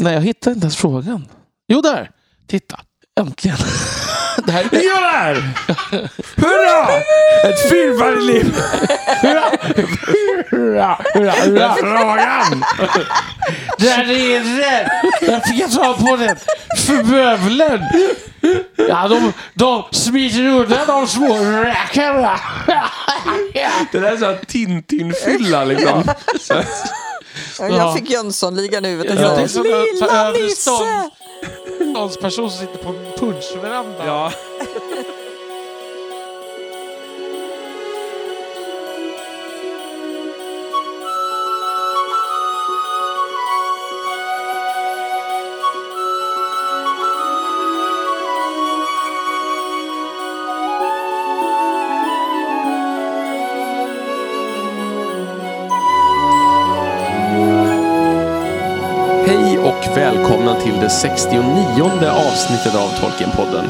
Nej, jag hittar inte ens frågan. Jo, där! Titta. Äntligen. det här är... Ja, där! Hurra! Ett fyrfaldigt liv! Hurra! Hurra! Hurra! Hurra! Frågan! Där är den! Jag fick ta på den för bövelen. Ja, de, de smiter undan de små räkarna. Det där är sån Tintin-fylla liksom. Ja, Ja. Jag fick Jönssonligan i huvudet. Jag tänkte som en Lilla Nisse! stånd- ståndsperson som sitter på en punschveranda. Ja. Välkomna till det 69 avsnittet av Tolkienpodden.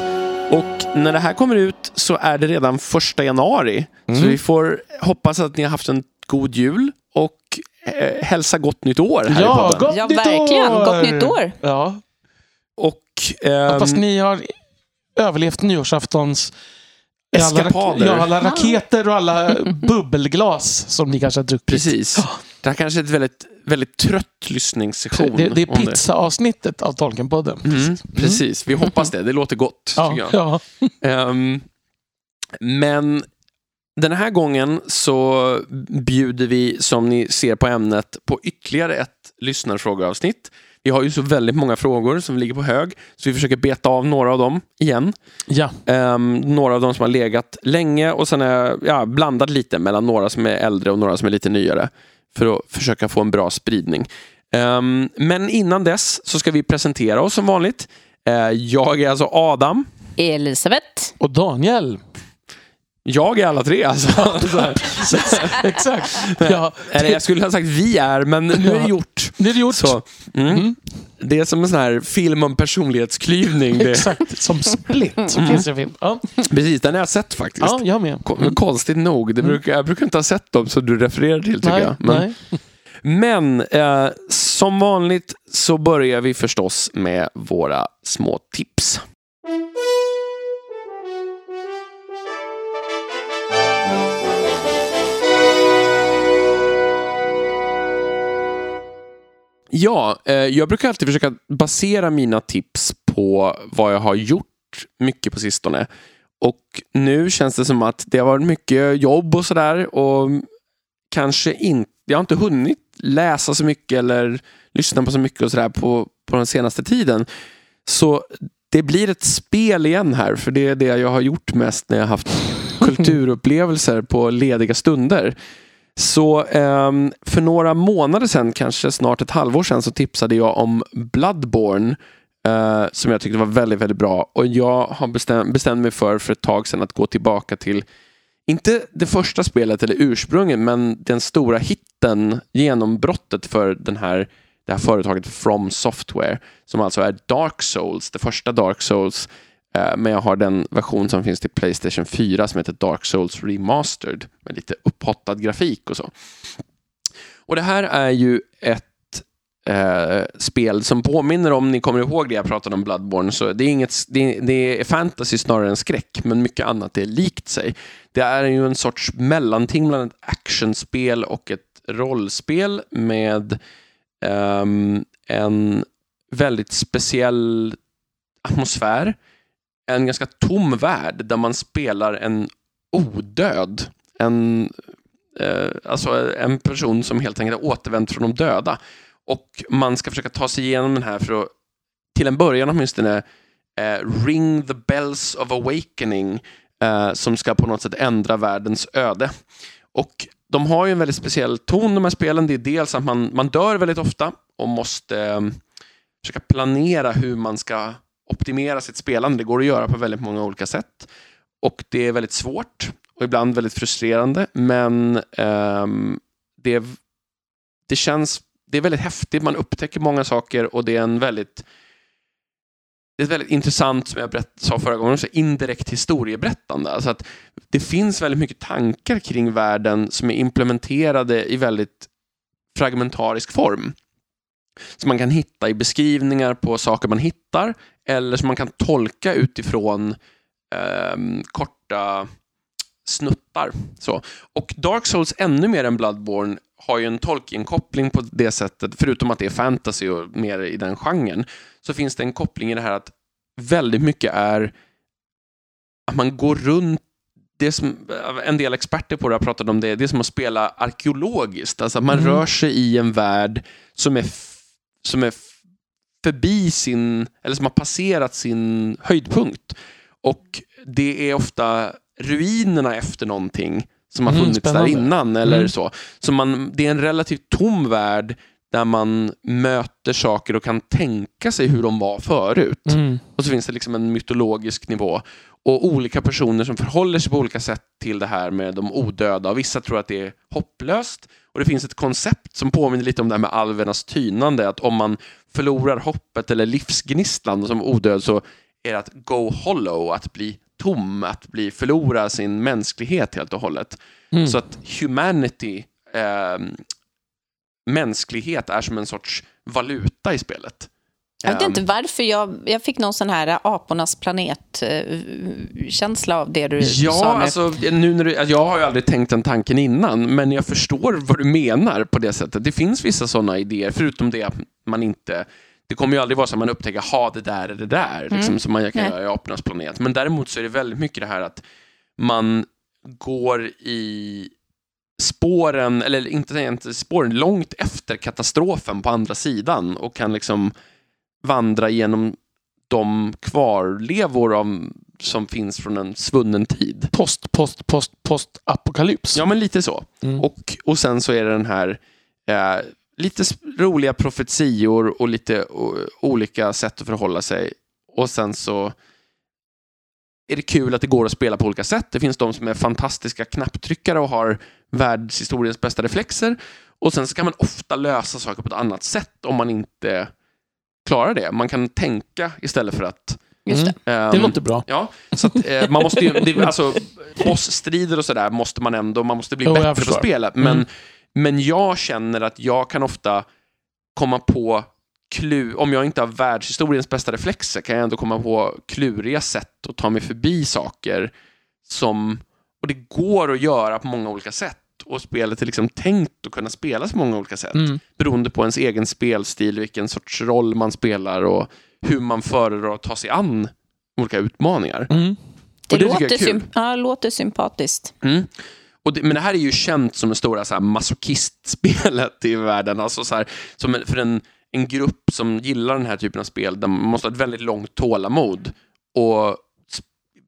Och när det här kommer ut så är det redan första januari. Så vi får hoppas att ni har haft en god jul och eh, hälsa gott nytt år här i Ja, podden. gott Ja, nytt verkligen. år! Gott nytt år. Ja, Och ehm, hoppas ni har överlevt nyårsaftons Eskapader. ja, alla raketer och alla bubbelglas som ni kanske har druckit. precis. Det här kanske är ett väldigt, väldigt trött lyssningssession. Det, det är pizza-avsnittet av Tolkienpodden. Mm, precis, vi hoppas det. Det låter gott. Ja, ja. Ehm, men den här gången så bjuder vi, som ni ser på ämnet, på ytterligare ett lyssnarfrågeavsnitt. Vi har ju så väldigt många frågor som ligger på hög, så vi försöker beta av några av dem igen. ja. Ehm, några av dem som har legat länge och sen är ja, blandat lite mellan några som är äldre och några som är lite nyare för att försöka få en bra spridning. Ehm, men innan dess så ska vi presentera oss som vanligt. Eh, jag är alltså Adam. Elisabeth. Och Daniel. Jag är alla tre alltså. Så. Exakt. Ja, Eller jag skulle ha sagt vi är, men nu är det gjort. det är det gjort. Så, mm. Det är som en sån här film om personlighetsklyvning. Det, Exakt. Som Split. Så finns det film. Ja. precis, den har jag sett faktiskt. ja, jag med. Ko- Konstigt nog. Det brukar, jag brukar inte ha sett dem som du refererar till tycker Nej, jag. Men, men eh, som vanligt så börjar vi förstås med våra små tips. Ja, eh, jag brukar alltid försöka basera mina tips på vad jag har gjort mycket på sistone. Och nu känns det som att det har varit mycket jobb och sådär och kanske inte, jag har inte hunnit läsa så mycket eller lyssna på så mycket och sådär på, på den senaste tiden. Så det blir ett spel igen här, för det är det jag har gjort mest när jag har haft kulturupplevelser på lediga stunder. Så eh, för några månader sedan, kanske snart ett halvår sedan, så tipsade jag om Bloodborne eh, som jag tyckte var väldigt, väldigt bra. Och jag har bestäm, bestämt mig för för ett tag sedan att gå tillbaka till, inte det första spelet eller ursprunget, men den stora hitten, genombrottet för den här, det här företaget From Software, som alltså är Dark Souls, det första Dark Souls. Eh, men jag har den version som finns till Playstation 4 som heter Dark Souls Remastered med lite upphottad grafik och så. Och det här är ju ett eh, spel som påminner om, ni kommer ihåg det jag pratade om Bloodborne, så det är, inget, det, det är fantasy snarare än skräck, men mycket annat är likt sig. Det är ju en sorts mellanting mellan ett actionspel och ett rollspel med eh, en väldigt speciell atmosfär. En ganska tom värld där man spelar en odöd. En, eh, alltså en person som helt enkelt har återvänt från de döda. Och man ska försöka ta sig igenom den här för att till en början åtminstone eh, ring the bells of awakening eh, som ska på något sätt ändra världens öde. Och de har ju en väldigt speciell ton de här spelen. Det är dels att man, man dör väldigt ofta och måste eh, försöka planera hur man ska optimera sitt spelande. Det går att göra på väldigt många olika sätt. Och det är väldigt svårt och ibland väldigt frustrerande. Men ehm, det, det känns det är väldigt häftigt. Man upptäcker många saker och det är en väldigt det är ett väldigt intressant, som jag berätt, sa förra gången, så indirekt historieberättande. Alltså att det finns väldigt mycket tankar kring världen som är implementerade i väldigt fragmentarisk form. som man kan hitta i beskrivningar på saker man hittar eller som man kan tolka utifrån ehm, korta snuttar. Så. Och Dark Souls ännu mer än Bloodborne har ju en Tolkien-koppling på det sättet, förutom att det är fantasy och mer i den genren, så finns det en koppling i det här att väldigt mycket är att man går runt det som, en del experter på det har pratat om det, det är som att spela arkeologiskt. Alltså att man Mm. rör sig i en värld som är, som är förbi sin, eller som har passerat sin höjdpunkt. Och det är ofta ruinerna efter någonting som har Mm, funnits spännande. där innan. Eller Mm. så. så man, det är en relativt tom värld där man möter saker och kan tänka sig hur de var förut. Mm. Och så finns det liksom en mytologisk nivå. Och olika personer som förhåller sig på olika sätt till det här med de odöda. Och vissa tror att det är hopplöst. Och det finns ett koncept som påminner lite om det här med alvernas tynande. Att om man förlorar hoppet eller livsgnistan som odöd så är det att go hollow, att bli tom, att bli förlora sin mänsklighet helt och hållet. Mm. Så att humanity, ehm, mänsklighet, är som en sorts valuta i spelet. Jag vet Ehm, inte varför jag, jag fick någon sån här apornas planet-känsla av det du Ja, sa nu. alltså, nu när du, jag har ju aldrig tänkt den tanken innan, men jag förstår vad du menar på det sättet. Det finns vissa sådana idéer, förutom det att man inte... Det kommer ju aldrig vara så att man upptäcker, ha det där är det där, liksom, som man kan Nej. göra i apornas planet. Men däremot så är det väldigt mycket det här att man går i spåren, eller inte, inte spåren, långt efter katastrofen på andra sidan och kan liksom vandra genom de kvarlevor av, som finns från en svunnen tid. Post, post, post, post, apokalyps. Ja, men lite så. Mm. Och, och sen så är det den här eh, lite roliga profetior och lite o, olika sätt att förhålla sig. Och sen så är det kul att det går att spela på olika sätt. Det finns de som är fantastiska knapptryckare och har världshistoriens bästa reflexer. Och sen så kan man ofta lösa saker på ett annat sätt om man inte klarar det. Man kan tänka istället för att... Just det. Det ehm, låter bra. Ja, så att, eh, man måste ju, det, alltså, bossstrider och sådär måste man ändå, man måste bli jag bättre på spelet. Men, Mm. men jag känner att jag kan ofta komma på klu, om jag inte har världshistoriens bästa reflexer kan jag ändå komma på kluriga sätt att ta mig förbi saker som, och det går att göra på många olika sätt. Och spelet är liksom tänkt att kunna spelas på många olika sätt Mm. beroende på ens egen spelstil, vilken sorts roll man spelar och hur man föredrar att ta sig an olika utmaningar. Mm. Det, det låter, jag är kul. sym- ja, låter sympatiskt. Mm. Och det, men det här är ju känt som det stora så här, masochistspelet i världen. Alltså så här, som en, för en, en grupp som gillar den här typen av spel, där man måste ha ett väldigt långt tålamod och sp-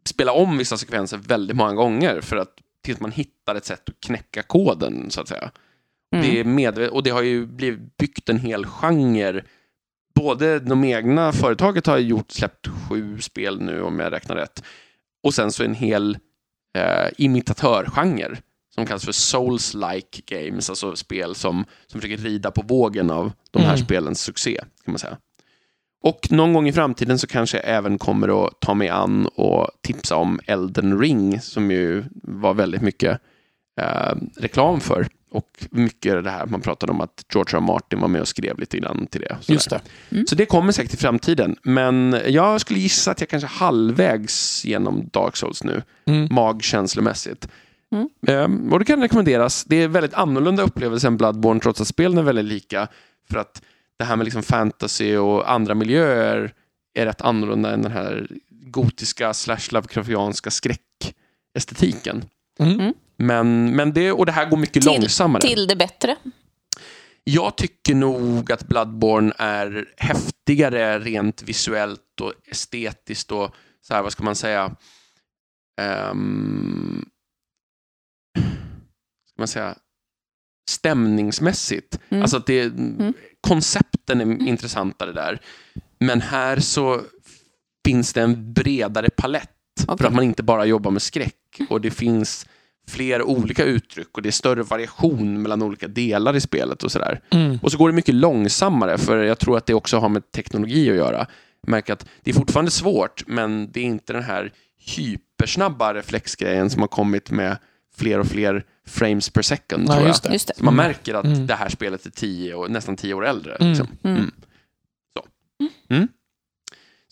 spela om vissa sekvenser väldigt många gånger för att tills man hittar ett sätt att knäcka koden, så att säga. Mm. Det är medvet- och det har ju blivit byggt en hel genre. Både de egna företaget har gjort, släppt sju spel nu om jag räknar rätt. Och sen så en hel eh, imitatörgenre som kallas för Souls-like games, alltså spel som, som försöker rida på vågen av de här Mm. spelens succé, kan man säga. Och någon gång i framtiden så kanske jag även kommer att ta mig an och tipsa om Elden Ring, som ju var väldigt mycket eh, reklam för. Och mycket det här man pratade om att George R. Martin var med och skrev lite grann till det. Sådär. Just det. Så det kommer säkert i framtiden. Men jag skulle gissa att jag kanske är halvvägs genom Dark Souls nu, Mm. magkänslomässigt. Mm. Ehm, och det kan rekommenderas. Det är väldigt annorlunda upplevelse än Bloodborne, trots att spelen är väldigt lika. För att det här med liksom fantasy och andra miljöer är rätt annorlunda än den här gotiska slash Lovecraftianska skräckestetiken. Mm. Mm. Men, men det, och det här går mycket Till- långsammare. Till det bättre. Jag tycker nog att Bloodborne är häftigare rent visuellt och estetiskt och så här, vad ska man säga? Um, ska man säga? Stämningsmässigt. Mm. Alltså att det, koncepten är intressantare där. Men här så finns det en bredare palett. För Okej. att man inte bara jobbar med skräck. Och det finns fler olika uttryck och det är större variation mellan olika delar i spelet och sådär. Mm. Och så går det mycket långsammare, för jag tror att det också har med teknologi att göra. Jag märker att det är fortfarande svårt, men det är inte den här hypersnabba reflexgrejen som har kommit med fler och fler frames per second. Nej, tror jag. just det. Just det. Så man märker att Mm. det här spelet är tio och, nästan tio år äldre. Mm. Liksom. Mm. Mm. Så. Mm.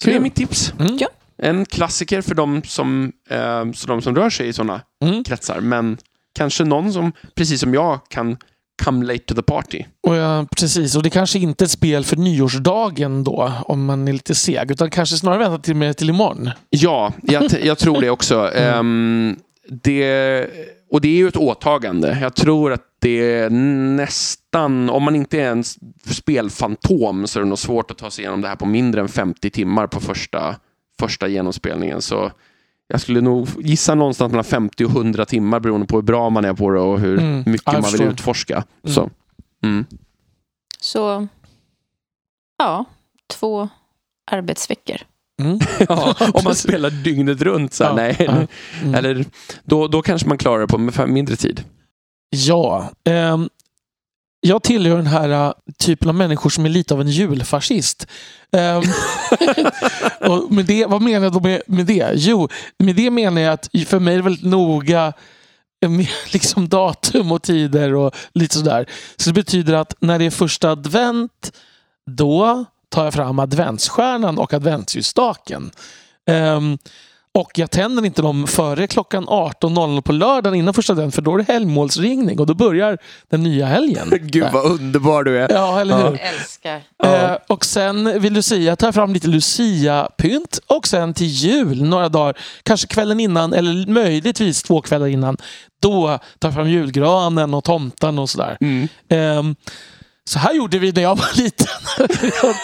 så det är mitt tips. Mm. Ja. En klassiker för de som, eh, så de som rör sig i sådana Mm. kretsar. Men kanske någon som, precis som jag, kan come late to the party. Och ja, precis, och det kanske inte är ett spel för nyårsdagen då, om man är lite seg, utan kanske snarare vänta till, med till imorgon. Ja, jag, jag tror det också. Mm. Det, och det är ju ett åtagande. Jag tror att det är nästan, om man inte är en spelfantom så är det nog svårt att ta sig igenom det här på mindre än 50 timmar på första, första genomspelningen. Så jag skulle nog gissa någonstans mellan 50 och 100 timmar beroende på hur bra man är på det och hur Mm, mycket man vill utforska. Mm. Så. Mm. Så, ja, två arbetsveckor. Mm. Ja, om man spelar dygnet runt. Så här, Ja, nej, ja. Mm. Eller, då, då kanske man klarar det på mindre tid. Ja. ehm, jag tillhör den här äh, typen av människor som är lite av en julfascist. Ehm, och med det, vad menar jag då med, med det? Jo, med det menar jag att för mig är det väldigt noga med liksom datum och tider och lite sådär. Så det betyder att när det är första advent, då tar jag fram adventsstjärnan och adventsljusstaken. Ehm, och jag tänder inte dem före klockan 18.00 på lördagen innan första advent för då är det helgmålsringning och då börjar den nya helgen. Gud vad underbar du är. Ja, eller hur? Älskar. Eh, och sen vill Lucia tar jag fram lite Lucia-pynt och sen till jul, några dagar, kanske kvällen innan eller möjligtvis två kvällar innan, då tar jag fram julgranen och tomten och sådär. Mm. Ehm, så här gjorde vi när jag var liten.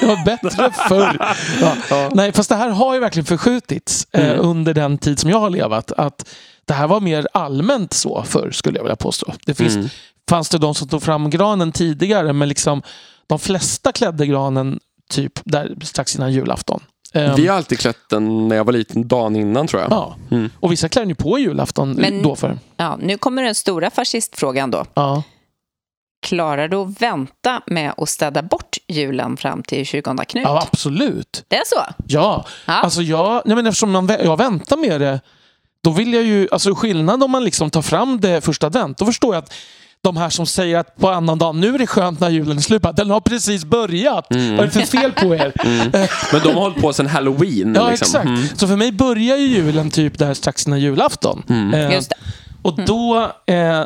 det var bättre förr. Ja. Ja. Nej, fast det här har ju verkligen förskjutits eh, Mm. under den tid som jag har levat. Att det här var mer allmänt så förr, skulle jag vilja påstå. Det finns, Mm. fanns det de som tog fram granen tidigare, men liksom de flesta klädde granen typ där, strax innan julafton. Ehm, Vi har alltid klätt den när jag var liten, dagen innan tror jag. ja. Mm. Och vissa klär ju på julafton Men- då för. Ja, nu kommer den stora fascistfrågan då. Ja. Klarar du att vänta med att städa bort julen fram till 20 Knut? ja, absolut. Det är så? Ja, Ja. alltså jag, nej men eftersom man, vä- jag väntar med det, då vill jag ju, alltså skillnad om man liksom tar fram det första advent, då förstår jag att de här som säger att på annan dag, nu är det skönt när julen är slut, den har precis börjat. Mm. Vad är det för fel på er? Men de har hållit på sedan halloween. Ja, liksom. exakt. Mm. Så för mig börjar ju julen typ där strax innan julafton. Mm. Eh, Just det. och då... Eh,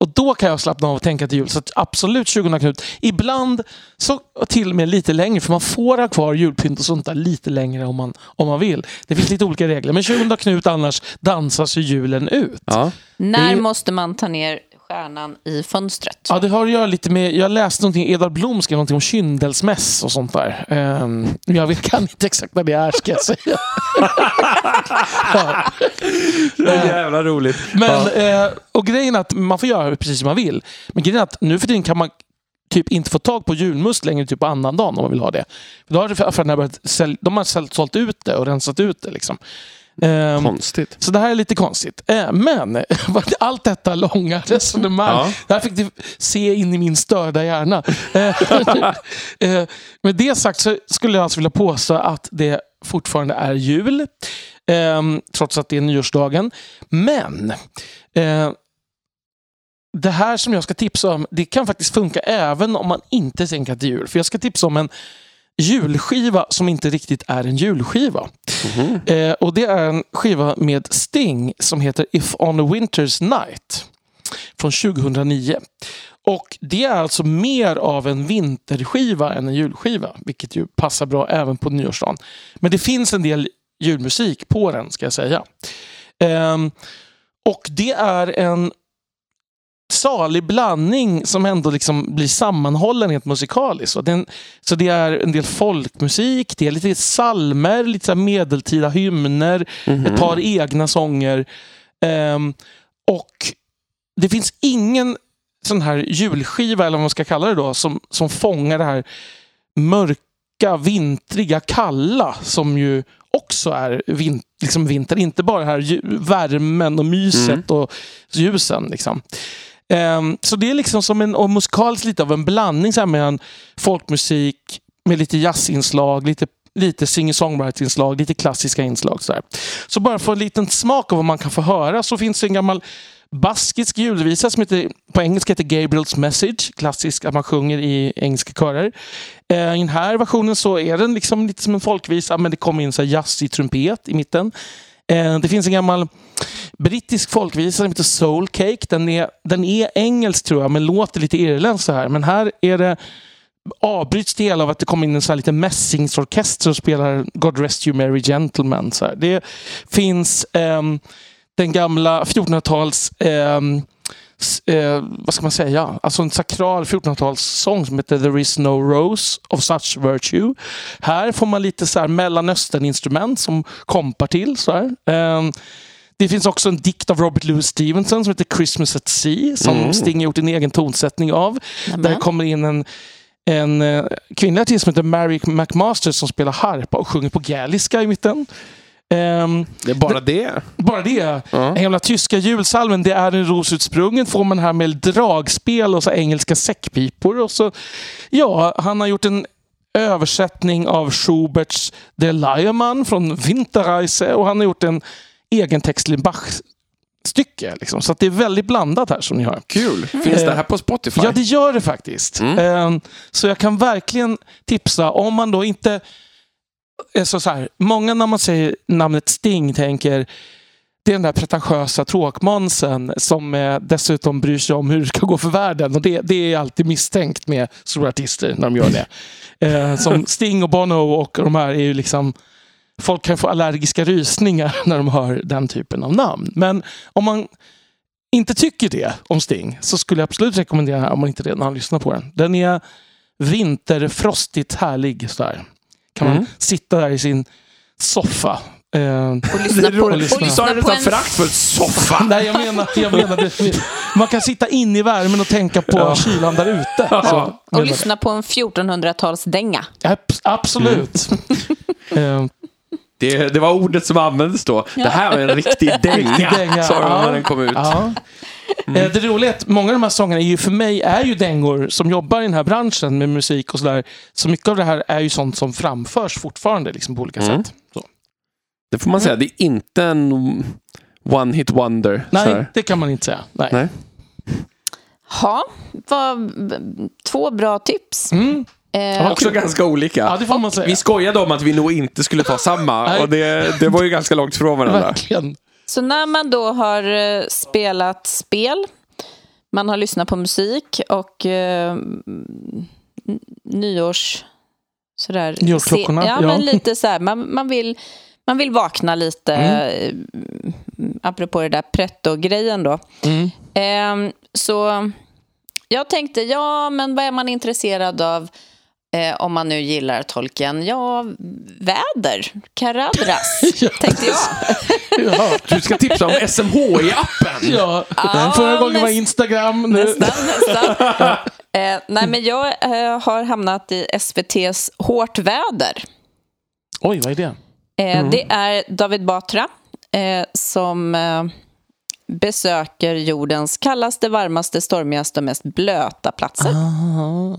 och då kan jag slappna av och tänka till jul. Så att absolut 20 Knut. Ibland så till och med lite längre, för man får ha kvar julpynt och sånt där lite längre om man, om man vill. Det finns lite olika regler. Men 20 Knut annars dansas ju julen ut. Ja. När Det- måste man ta ner stjärnan i fönstret? Ja, det har att göra lite med... Jag läste någonting, Edvard Blom skrev någonting om kyndelsmäss och sånt där. Ehm, jag vet, kan inte exakt vad det är, ska jag säga. ja. Det är jävla roligt. Men, eh, och grejen är att man får göra precis som man vill. Men grejen är att nu för tiden kan man typ inte få tag på julmust längre typ på annandagen om man vill ha det. För då har affärerna börjat sälja, de har sålt ut det och rensat ut det. Liksom. Ehm, Konstigt. så det här är lite konstigt. Eh, Men allt detta långa resonemang. Ja. Det här fick du se in i min störda hjärna. Eh, eh, Med det sagt så skulle jag alltså vilja påstå att det fortfarande är jul. eh, Trots att det är nyårsdagen. Men eh, det här som jag ska tipsa om, det kan faktiskt funka även om man inte tänker att det är jul. För jag ska tipsa om en julskiva som inte riktigt är en julskiva. Mhm. Eh, och det är en skiva med Sting som heter If on a Winter's Night. Från 2009. Och det är alltså mer av en vinterskiva än en julskiva. Vilket ju passar bra även på nyårsdagen. Men det finns en del julmusik på den ska jag säga. Ehm, och det är en salig blandning som ändå liksom blir sammanhållen rent musikaliskt. Så, den, så det är en del folkmusik, det är lite salmer, lite så medeltida hymner, Mhm. ett par egna sånger. Ehm, och det finns ingen sån här julskiva, eller vad man ska kalla det då, som, som fångar det här mörka, vintriga, kalla som ju också är vin, liksom vinter. Inte bara här värmen och myset Mm. och ljusen. Liksom. Um, så det är liksom som en, och musikaliskt lite av en blandning så här mellan folkmusik med lite jazzinslag, lite, lite singer-songwriter-inslag, lite klassiska inslag. Så, här. så bara för en liten smak av vad man kan få höra så finns det en gammal baskisk julvisa som heter, på engelska heter Gabriel's Message. Klassisk att man sjunger i engelska körer. Ehm, I den här versionen så är den liksom lite som en folkvisa men det kommer in så här jazzig trumpet i mitten. Eh, det finns en gammal brittisk folkvisa som heter Soul Cake. Den är, den är engelsk tror jag men låter lite irländsk. så här. Men här är det avbryts det hela av att det kommer in en så här liten mässingsorkester och spelar God Rest You Merry Gentlemen. Så här. Det finns um, den gamla 1400-tals um, ehm, eh, vad ska man säga? Alltså en sakral 1400-talssång som heter There is no rose of such virtue. Här får man lite så här Mellanöstern-instrument som kompar till. Så här. Ehm, det finns också en dikt av Robert Louis Stevenson som heter Christmas at Sea som Mm. Sting gjort en egen tonsättning av. Nämen. Där kommer in en, en eh, kvinnlig artist som heter Mary McMaster som spelar harpa och sjunger på gaeliska i mitten. Ehm, Det är bara det. bara det. Ja. Den gamla tyska julsalmen Det är en ros utsprungen får man här med dragspel och så engelska säckpipor. Och så, ja, han har gjort en översättning av Schuberts Der Leiermann från Winterreise och han har gjort en egentextlig Bach-stycke. Liksom. Så det är väldigt blandat här som ni hör. Kul. Finns det här på Spotify? Ja, det gör det faktiskt. Mm. Ehm, Så jag kan verkligen tipsa om man då inte... Så så här, många när man säger namnet Sting tänker det är den där pretentiösa tråkmånsen som eh, dessutom bryr sig om hur det ska gå för världen. Och det, det är alltid misstänkt med stora artister när de gör det. Eh, som Sting och Bono och de här är ju liksom... Folk kan få allergiska rysningar när de hör den typen av namn. Men om man inte tycker det om Sting så skulle jag absolut rekommendera om man inte redan har lyssnat på den. Den är vinterfrostigt härlig. Så där. Kan man Mm. sitta där i sin soffa. Eh, Och lyssna på, och lyssna Du sa nästan en föraktfullt. Soffa. nej, jag menar, jag menar det. Man kan sitta inne i värmen och tänka på Ja. kylan där ute. Så, menar och lyssna på en 1400-talsdänga. Abs- absolut. Eh, Det, det var ordet som användes då. Det här var en riktig dänga, sa de Ja. när den kom ut. Ja. Eh, Det roliga är att många av de här sångerna är ju för mig är ju dängor som jobbar i den här branschen med musik och sådär. Så mycket av det här är ju sånt som framförs fortfarande liksom, på olika Mm. sätt. Så. Det får man säga. Det är inte en one hit wonder. Nej, här. det kan man inte säga. Nej. Nej. Ja, var två bra tips. Mm. Eh, Också ganska olika. Ja, det får man säga. Vi skojade om att vi nog inte skulle ta samma och det, det var ju ganska långt från varandra. Verkligen. Så när man då har eh, spelat spel, man har lyssnat på musik och eh, nyårs... Sådär, Nyårsklockorna, se- Ja, ja. men lite så här, man, man, vill, man vill vakna lite, Mm. eh, apropå det där pretto-grejen då. Mm. Ehm, så jag tänkte, ja, men vad är man intresserad av eh, om man nu gillar tolken? Ja, väder, Caradras, Ja. tänkte jag. Ja. Du ska tipsa om SMHI-appen. Ja. Ja, Förra gången var näst- Instagram. Nu. Nästan, nästan. Eh, nej, men jag eh, har hamnat i SVTs Hårt väder. Oj, vad är det? Eh, Det är David Batra eh, som eh, besöker jordens kallaste, varmaste, stormigaste och mest blöta platser.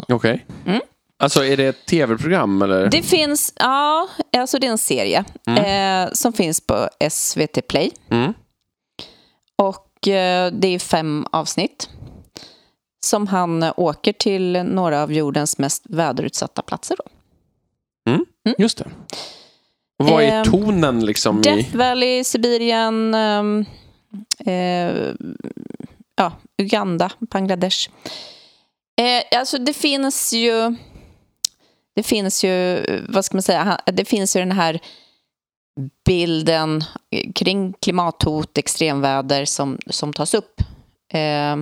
Okej. Mm. Alltså är det ett tv-program eller? Det finns, ja, alltså det är en serie eh, som finns på SVT Play. Mm. Och eh, det är fem avsnitt som han eh, åker till några av jordens mest väderutsatta platser. Då. Just det. Och vad är Ehm, tonen liksom i... Death Valley, Sibirien, ehm, eh, ja, Uganda, Bangladesh. Eh, alltså det finns ju, det finns ju, vad ska man säga, det finns ju den här bilden kring klimathot, extremväder som, som tas upp. Eh,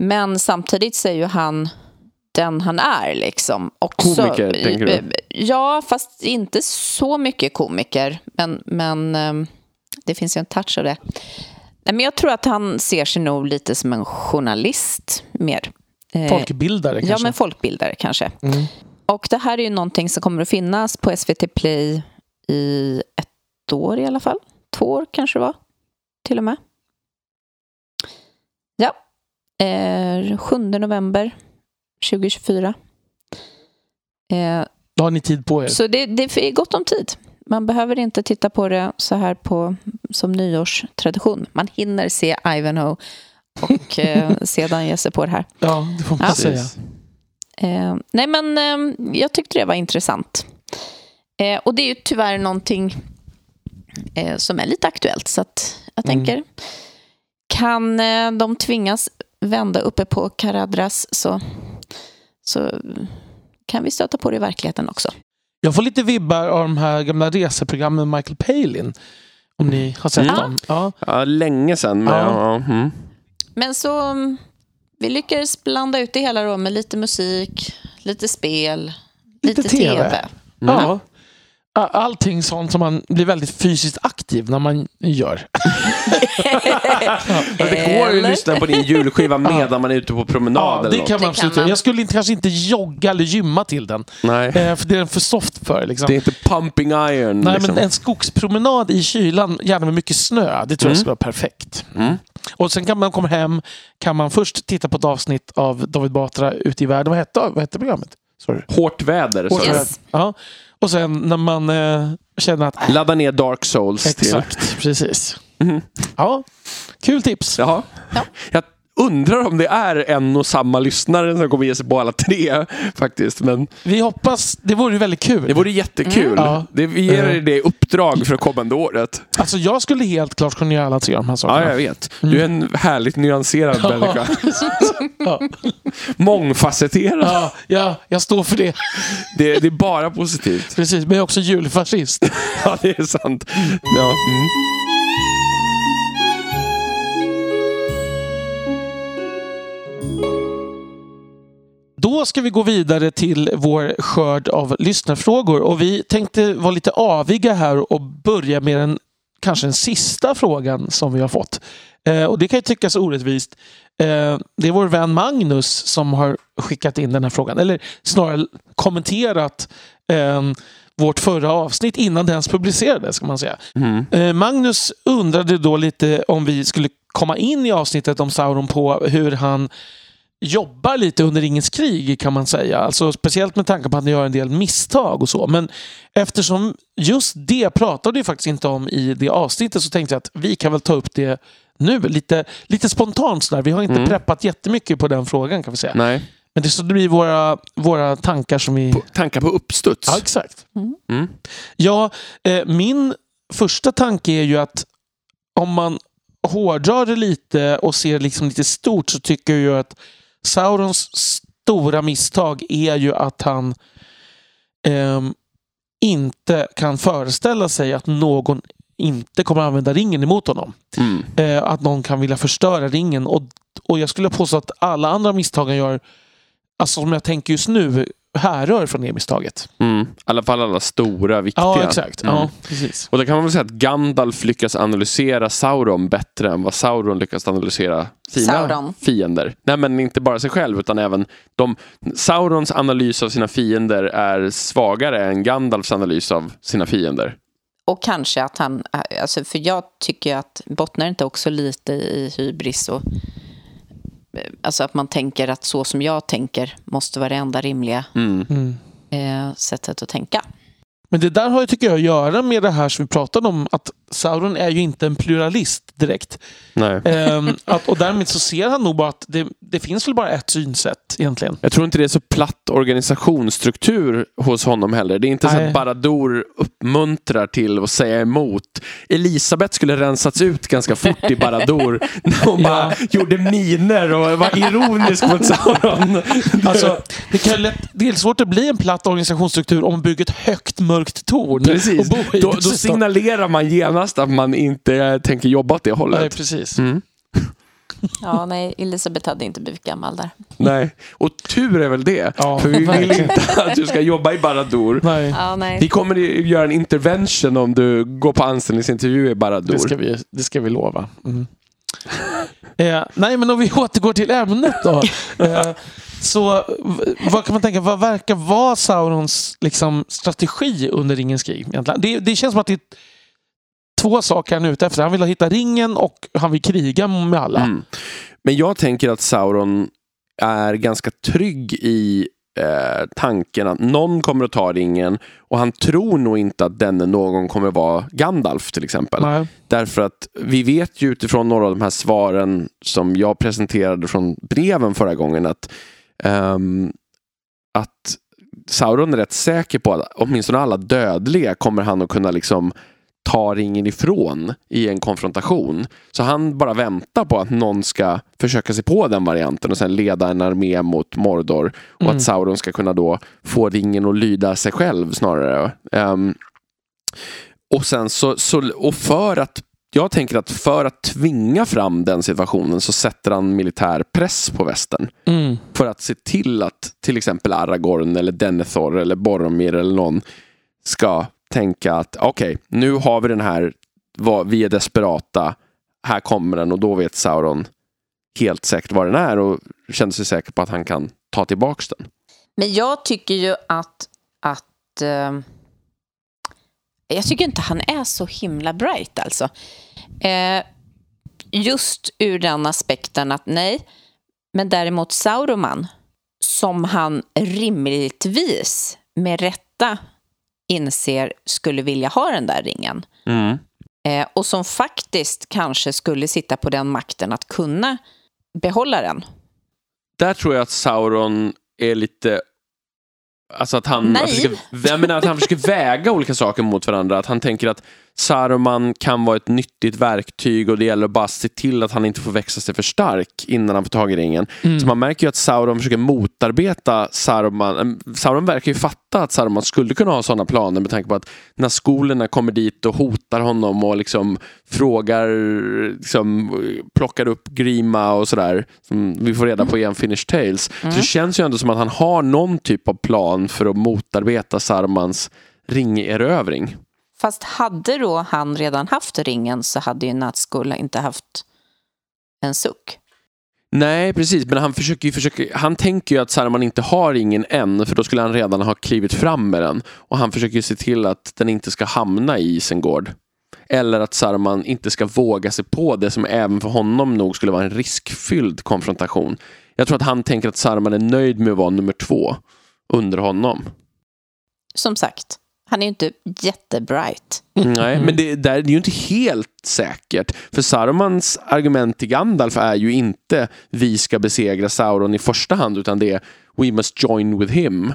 men samtidigt så är ju han den han är liksom. Också, Komiker, tänker du? Ja, fast inte så mycket komiker. Men, men eh, det finns ju en touch av det. Men jag tror att han ser sig nog lite som en journalist mer. Eh, Folkbildare Ja, kanske? men folkbildare kanske. Mm. Och det här är ju någonting som kommer att finnas på SVT Play i ett år i alla fall. Två år kanske det var, till och med. Ja, eh, 7 november 2024. Eh, Då har ni tid på er. så det, det är gott om tid. man behöver inte titta på det så här på, som nyårstradition. Man hinner se Ivanhoe och eh, sedan ge sig på det här. Ja, det får man Ja. säga. Eh, nej, men eh, jag tyckte det var intressant. Eh, och det är ju tyvärr någonting eh, som är lite aktuellt. Så att jag Mm. tänker, kan eh, de tvingas vända uppe på Caradras så, så kan vi stöta på det i verkligheten också. Jag får lite vibbar av de här gamla reseprogrammen med Michael Palin. Om ni har sett Mm. dem. Ja. Ja, länge sedan. Men, Ja. ja. mm. Men så mm, vi lyckades blanda ut det hela då med lite musik, lite spel, Lite lite, TV. TV. Ja. Allting sånt som man blir väldigt fysiskt aktiv när man gör. Det går ju att lyssna på din julskiva medan man är ute på promenad Ja, det kan man Det absolut kan göra. man. Jag skulle inte, kanske inte jogga eller gymma till den. Nej, Eh, för det är den för soft för. Liksom. det är inte pumping iron. Nej, liksom. men en skogspromenad i kylan, gärna med mycket snö, det tror jag skulle vara perfekt. Mm. Och sen kan man komma hem, kan man först titta på ett avsnitt av David Batra ute i världen. Vad hette, vad hette programmet? Sorry. Hårt väder. Så. Yes. Ja. Och sen när man eh, känner att... Ladda ner Dark Souls. Till. Exakt, precis. Mhm. Ja, kul tips. Jaha. Ja. Jag undrar om det är en och samma lyssnare som kommer ge sig på alla tre. faktiskt. Men Vi hoppas, det vore ju väldigt kul. det vore jättekul. Mm. Ja. Det, vi ger er det uppdrag för kommande året. Alltså jag skulle helt klart kunna göra alla tre av de här sakerna. Ja, jag vet. Du är en härligt nyanserad människa. Ja. Mångfacetterad. Ja, ja, jag står för det. Det, det är bara positivt. Precis, men jag är också julfascist. Ja, det är sant. Ja. Mm. Då ska vi gå vidare till vår skörd av lyssnarfrågor och vi tänkte vara lite aviga här och börja med den kanske den sista frågan som vi har fått. Eh, och det kan ju tyckas orättvist. Eh, det är vår vän Magnus som har skickat in den här frågan, eller snarare kommenterat eh, vårt förra avsnitt innan det ens publicerades. Ska man säga. Mm. Eh, Magnus undrade då lite om vi skulle komma in i avsnittet om Sauron på hur han jobbar lite under Ringens krig kan man säga. Alltså, speciellt med tanke på att han gör en del misstag och så. Men eftersom just det pratade vi faktiskt inte om i det avsnittet så tänkte jag att vi kan väl ta upp det nu. Lite, lite spontant sådär. Vi har inte Mm. preppat jättemycket på den frågan kan vi säga. Nej. Men det, så det blir våra, våra tankar som vi... På, tankar på uppstuds. Ja, exakt. Mm. Ja, eh, min första tanke är ju att om man hårdrar det lite och ser liksom lite stort så tycker jag ju att Saurons stora misstag är ju att han ehm, inte kan föreställa sig att någon inte kommer att använda ringen emot honom. Mm. Eh, att någon kan vilja förstöra ringen. Och, och jag skulle påstå att alla andra misstag han gör, alltså som jag tänker just nu, härrör från det misstaget. Mm. I alla fall alla stora, viktiga. Ja, exakt. Mm. Ja, precis. Och då kan man väl säga att Gandalf lyckas analysera Sauron bättre än vad Sauron lyckas analysera sina Sauron. fiender. Nej, men inte bara sig själv utan även de. Saurons analys av sina fiender är svagare än Gandalfs analys av sina fiender. Och kanske att han, alltså för jag tycker att bottnar inte också lite i hybris och alltså att man tänker att så som jag tänker måste vara det enda rimliga Mm. Mm. eh, sättet att tänka. Men det där har ju, tycker jag, att göra med det här som vi pratade om. Att Sauron är ju inte en pluralist direkt. Ehm, att, och därmed så ser han nog bara att det, det finns väl bara ett synsätt egentligen. Jag tror inte det är så platt organisationsstruktur hos honom heller. Det är inte så Nej. att Baradur uppmuntrar till att säga emot. Elisabeth skulle rensats ut ganska fort i Baradur. När hon bara gjorde miner och var ironisk mot Sauron. Alltså, det, kan lätt, det är svårt att bli en platt organisationsstruktur om man bygger ett högt mörkt torn. Precis. Då, då signalerar man genast att man inte tänker jobba åt det Nej, hållet. precis. Mm. Ja, nej, Elisabeth hade inte blivit gammal där. Nej. Och tur är väl det. Ja, För vi vill inte att du ska jobba i Baradur. Nej, Ja, nej. Vi kommer att göra en intervention om du går på anställningsintervju i Baradur. det ska vi, det ska vi lova. Mm. Eh, nej, men om vi återgår till ämnet då. Eh, så vad kan man tänka, vad verkar vara Saurons liksom, strategi under Ringens krig? Det, det känns som att det är två saker han är ute efter. Han vill hitta ringen och han vill kriga med alla. Mm. Men jag tänker att Sauron är ganska trygg i eh, tanken att någon kommer att ta ringen och han tror nog inte att denne någon kommer att vara Gandalf till exempel. Nej. Därför att vi vet ju utifrån några av de här svaren som jag presenterade från breven förra gången att, ehm, att Sauron är rätt säker på att åtminstone alla dödliga kommer han att kunna liksom ta ringen ifrån i en konfrontation. Så han bara väntar på att någon ska försöka sig på den varianten och sen leda en armé mot Mordor. Och Mm. att Sauron ska kunna då få ringen att lyda sig själv snarare. Ehm, och sen så, så, och för att jag tänker att för att tvinga fram den situationen så sätter han militär press på västern. Mm. För att se till att till exempel Aragorn eller Denethor eller Boromir eller någon ska tänka att okej, nu har vi den här, vad- vi är desperata, här kommer den och då vet Sauron helt säkert vad den är och känner sig säker på att han kan ta tillbaks den. Men jag tycker ju att... att eh, jag tycker inte han är så himla bright alltså. Eh, just ur den aspekten att nej, men däremot Sauroman, som han rimligtvis med rätta inser skulle vilja ha den där ringen. Eh, och som faktiskt kanske skulle sitta på den makten att kunna behålla den. Där tror jag att Sauron är lite Alltså att han, att, försöker, jag menar att han försöker väga olika saker mot varandra. Att han tänker att Saruman kan vara ett nyttigt verktyg och det gäller att bara se till att han inte får växa sig för stark innan han får tag i ringen. Mm. Så man märker ju att Sauron försöker motarbeta Saruman. Sauron verkar ju fatta att Saruman skulle kunna ha sådana planer med tanke på att när skolorna kommer dit och hotar honom och liksom frågar, liksom, plockar upp Grima och sådär, som vi får reda på i Unfinished Tales. Så det känns ju ändå som att han har någon typ av plan för att motarbeta Sarumans ringerövring. Fast hade då han redan haft ringen så hade ju Nazgul inte haft en suck. Nej, precis. Men han, försöker ju försöka, han tänker ju att Saruman inte har ringen än, för då skulle han redan ha klivit fram med den. Och han försöker ju se till att den inte ska hamna i Isengård. Eller att Saruman inte ska våga sig på det som även för honom nog skulle vara en riskfylld konfrontation. Jag tror att han tänker att Saruman är nöjd med att vara nummer två under honom. Som sagt, han är ju inte jättebright. Nej, men det, där, det är ju inte helt säkert. För Sarumans argument till Gandalf är ju inte vi ska besegra Sauron i första hand, utan det är we must join with him.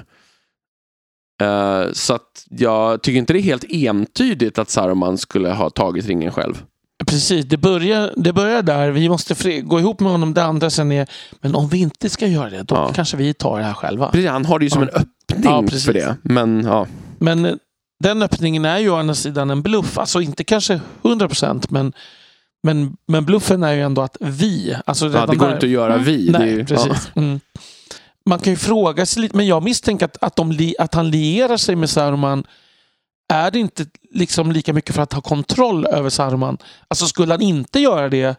Eh, så att jag tycker inte det är helt entydigt att Saruman skulle ha tagit ringen själv. Precis, det börjar, det börjar där. Vi måste gå ihop med honom. Det andra sen är, men om vi inte ska göra det, då Ja. kanske vi tar det här själva. Precis, han har det ju som Ja. en öppning Ja, för det. Men ja, Men eh, den öppningen är ju å andra sidan en bluff. Alltså inte kanske 100 procent, men, men, men bluffen är ju ändå att vi... Alltså ja, det går där- inte att göra vi. det är Nej, ju, ja. precis. Mm. Man kan ju fråga sig lite, men jag misstänker att, att, de att han lierar sig med Saruman är det inte liksom lika mycket för att ha kontroll över Saruman? Alltså skulle han inte göra det,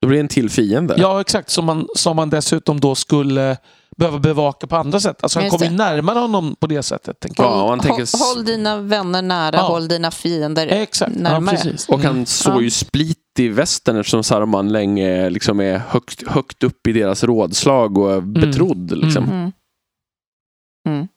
Då blir det en till fiende. ja exakt, som man, som man dessutom då skulle behöva bevaka på andra sätt. Alltså han kommer ju närmare honom på det sättet. Tänker jag. Ja, tänker... Håll, håll dina vänner nära, Ja. håll dina fiender Exakt, ja, närmare. precis. Och Mm. han såg ju split i västern eftersom Saruman länge liksom är högt, högt upp i deras rådslag och är betrodd. Liksom. Mm. Mm.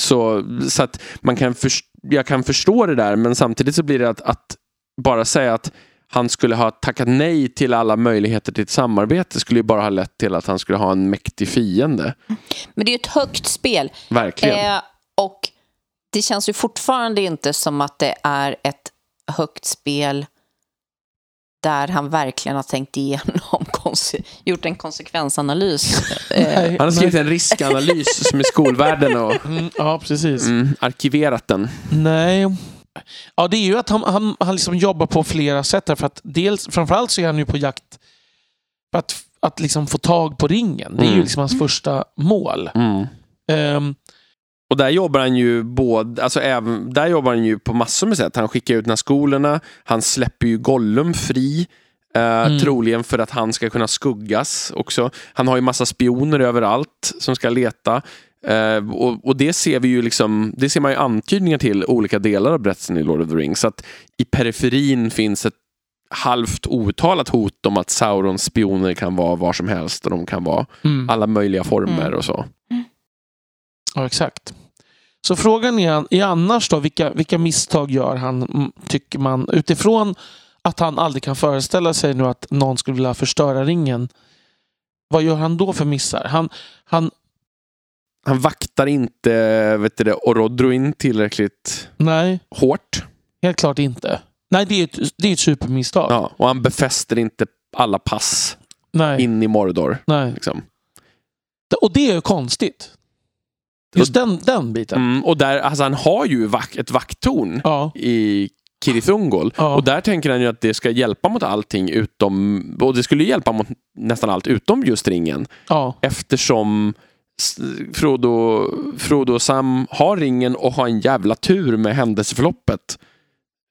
Så, så att man kan först- jag kan förstå det där, men samtidigt så blir det att, att bara säga att han skulle ha tackat nej till alla möjligheter till ett samarbete skulle ju bara ha lett till att han skulle ha en mäktig fiende. Men det är ju ett högt spel. Verkligen. Eh, och det känns ju fortfarande inte som att det är ett högt spel där han verkligen har tänkt igenom, gjort en konsekvensanalys. Eh, Nej, Han har skrivit nej. en riskanalys som är skolvärlden och Mm, ja, precis. mm, arkiverat den. Nej. Ja, det är ju att han, han, han liksom jobbar på flera sätt. Där, för att dels, framförallt så är han ju på jakt för att, att liksom få tag på ringen. Det är ju Mm. liksom hans första mål. Mm. Ehm, Och där jobbar han ju både, alltså även, där jobbar han ju på massor med sätt. Han skickar ut den här skolorna, han släpper ju Gollum fri. Eh, Mm. Troligen för att han ska kunna skuggas också. Han har ju massa spioner överallt som ska leta. Eh, och, och det ser vi ju liksom, det ser man ju antydningar till olika delar av berättelsen i Lord of the Rings. Så att i periferin finns ett halvt outtalat hot om att Saurons spioner kan vara var som helst och de kan vara mm. alla möjliga former Mm. och så. Ja, exakt. Så frågan är, är annars då, vilka, vilka misstag gör han, mm, tycker man, utifrån att han aldrig kan föreställa sig nu att någon skulle vilja förstöra ringen. Vad gör han då för missar? Han, han, Han vaktar inte vet du det, Orodruin tillräckligt nej, hårt. helt klart inte. Nej, det är ett, det är ett supermisstag. Ja, och han befäster inte alla pass Nej, in i Mordor. nej. Liksom. Och det är ju konstigt. Just den, den biten. Mm, och där, alltså, han har ju vak ett vakttorn Ja, i Kirithungol. Ja. Och där tänker han ju att det ska hjälpa mot allting utom, och det skulle hjälpa mot nästan allt utom just ringen. ja, Eftersom Frodo, Frodo och Sam har ringen och har en jävla tur med händelseförloppet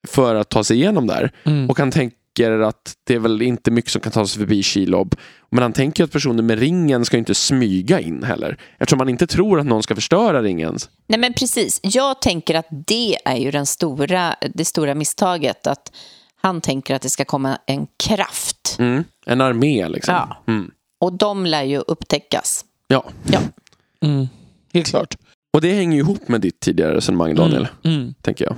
för att ta sig igenom där. mm. Och han tänker att det är väl inte mycket som kan ta sig förbi Shelob. Men han tänker att personer med ringen ska inte smyga in heller. Eftersom han inte tror att någon ska förstöra ringen. Nej, men precis. Jag tänker att det är ju den stora, det stora misstaget. Att han tänker att det ska komma en kraft. Mm. En armé liksom. Ja. Mm. Och de lär ju upptäckas. Ja. Ja. Mm. Helt klart. Och det hänger ju ihop med ditt tidigare resonemang Daniel. Mm. Mm. tänker jag.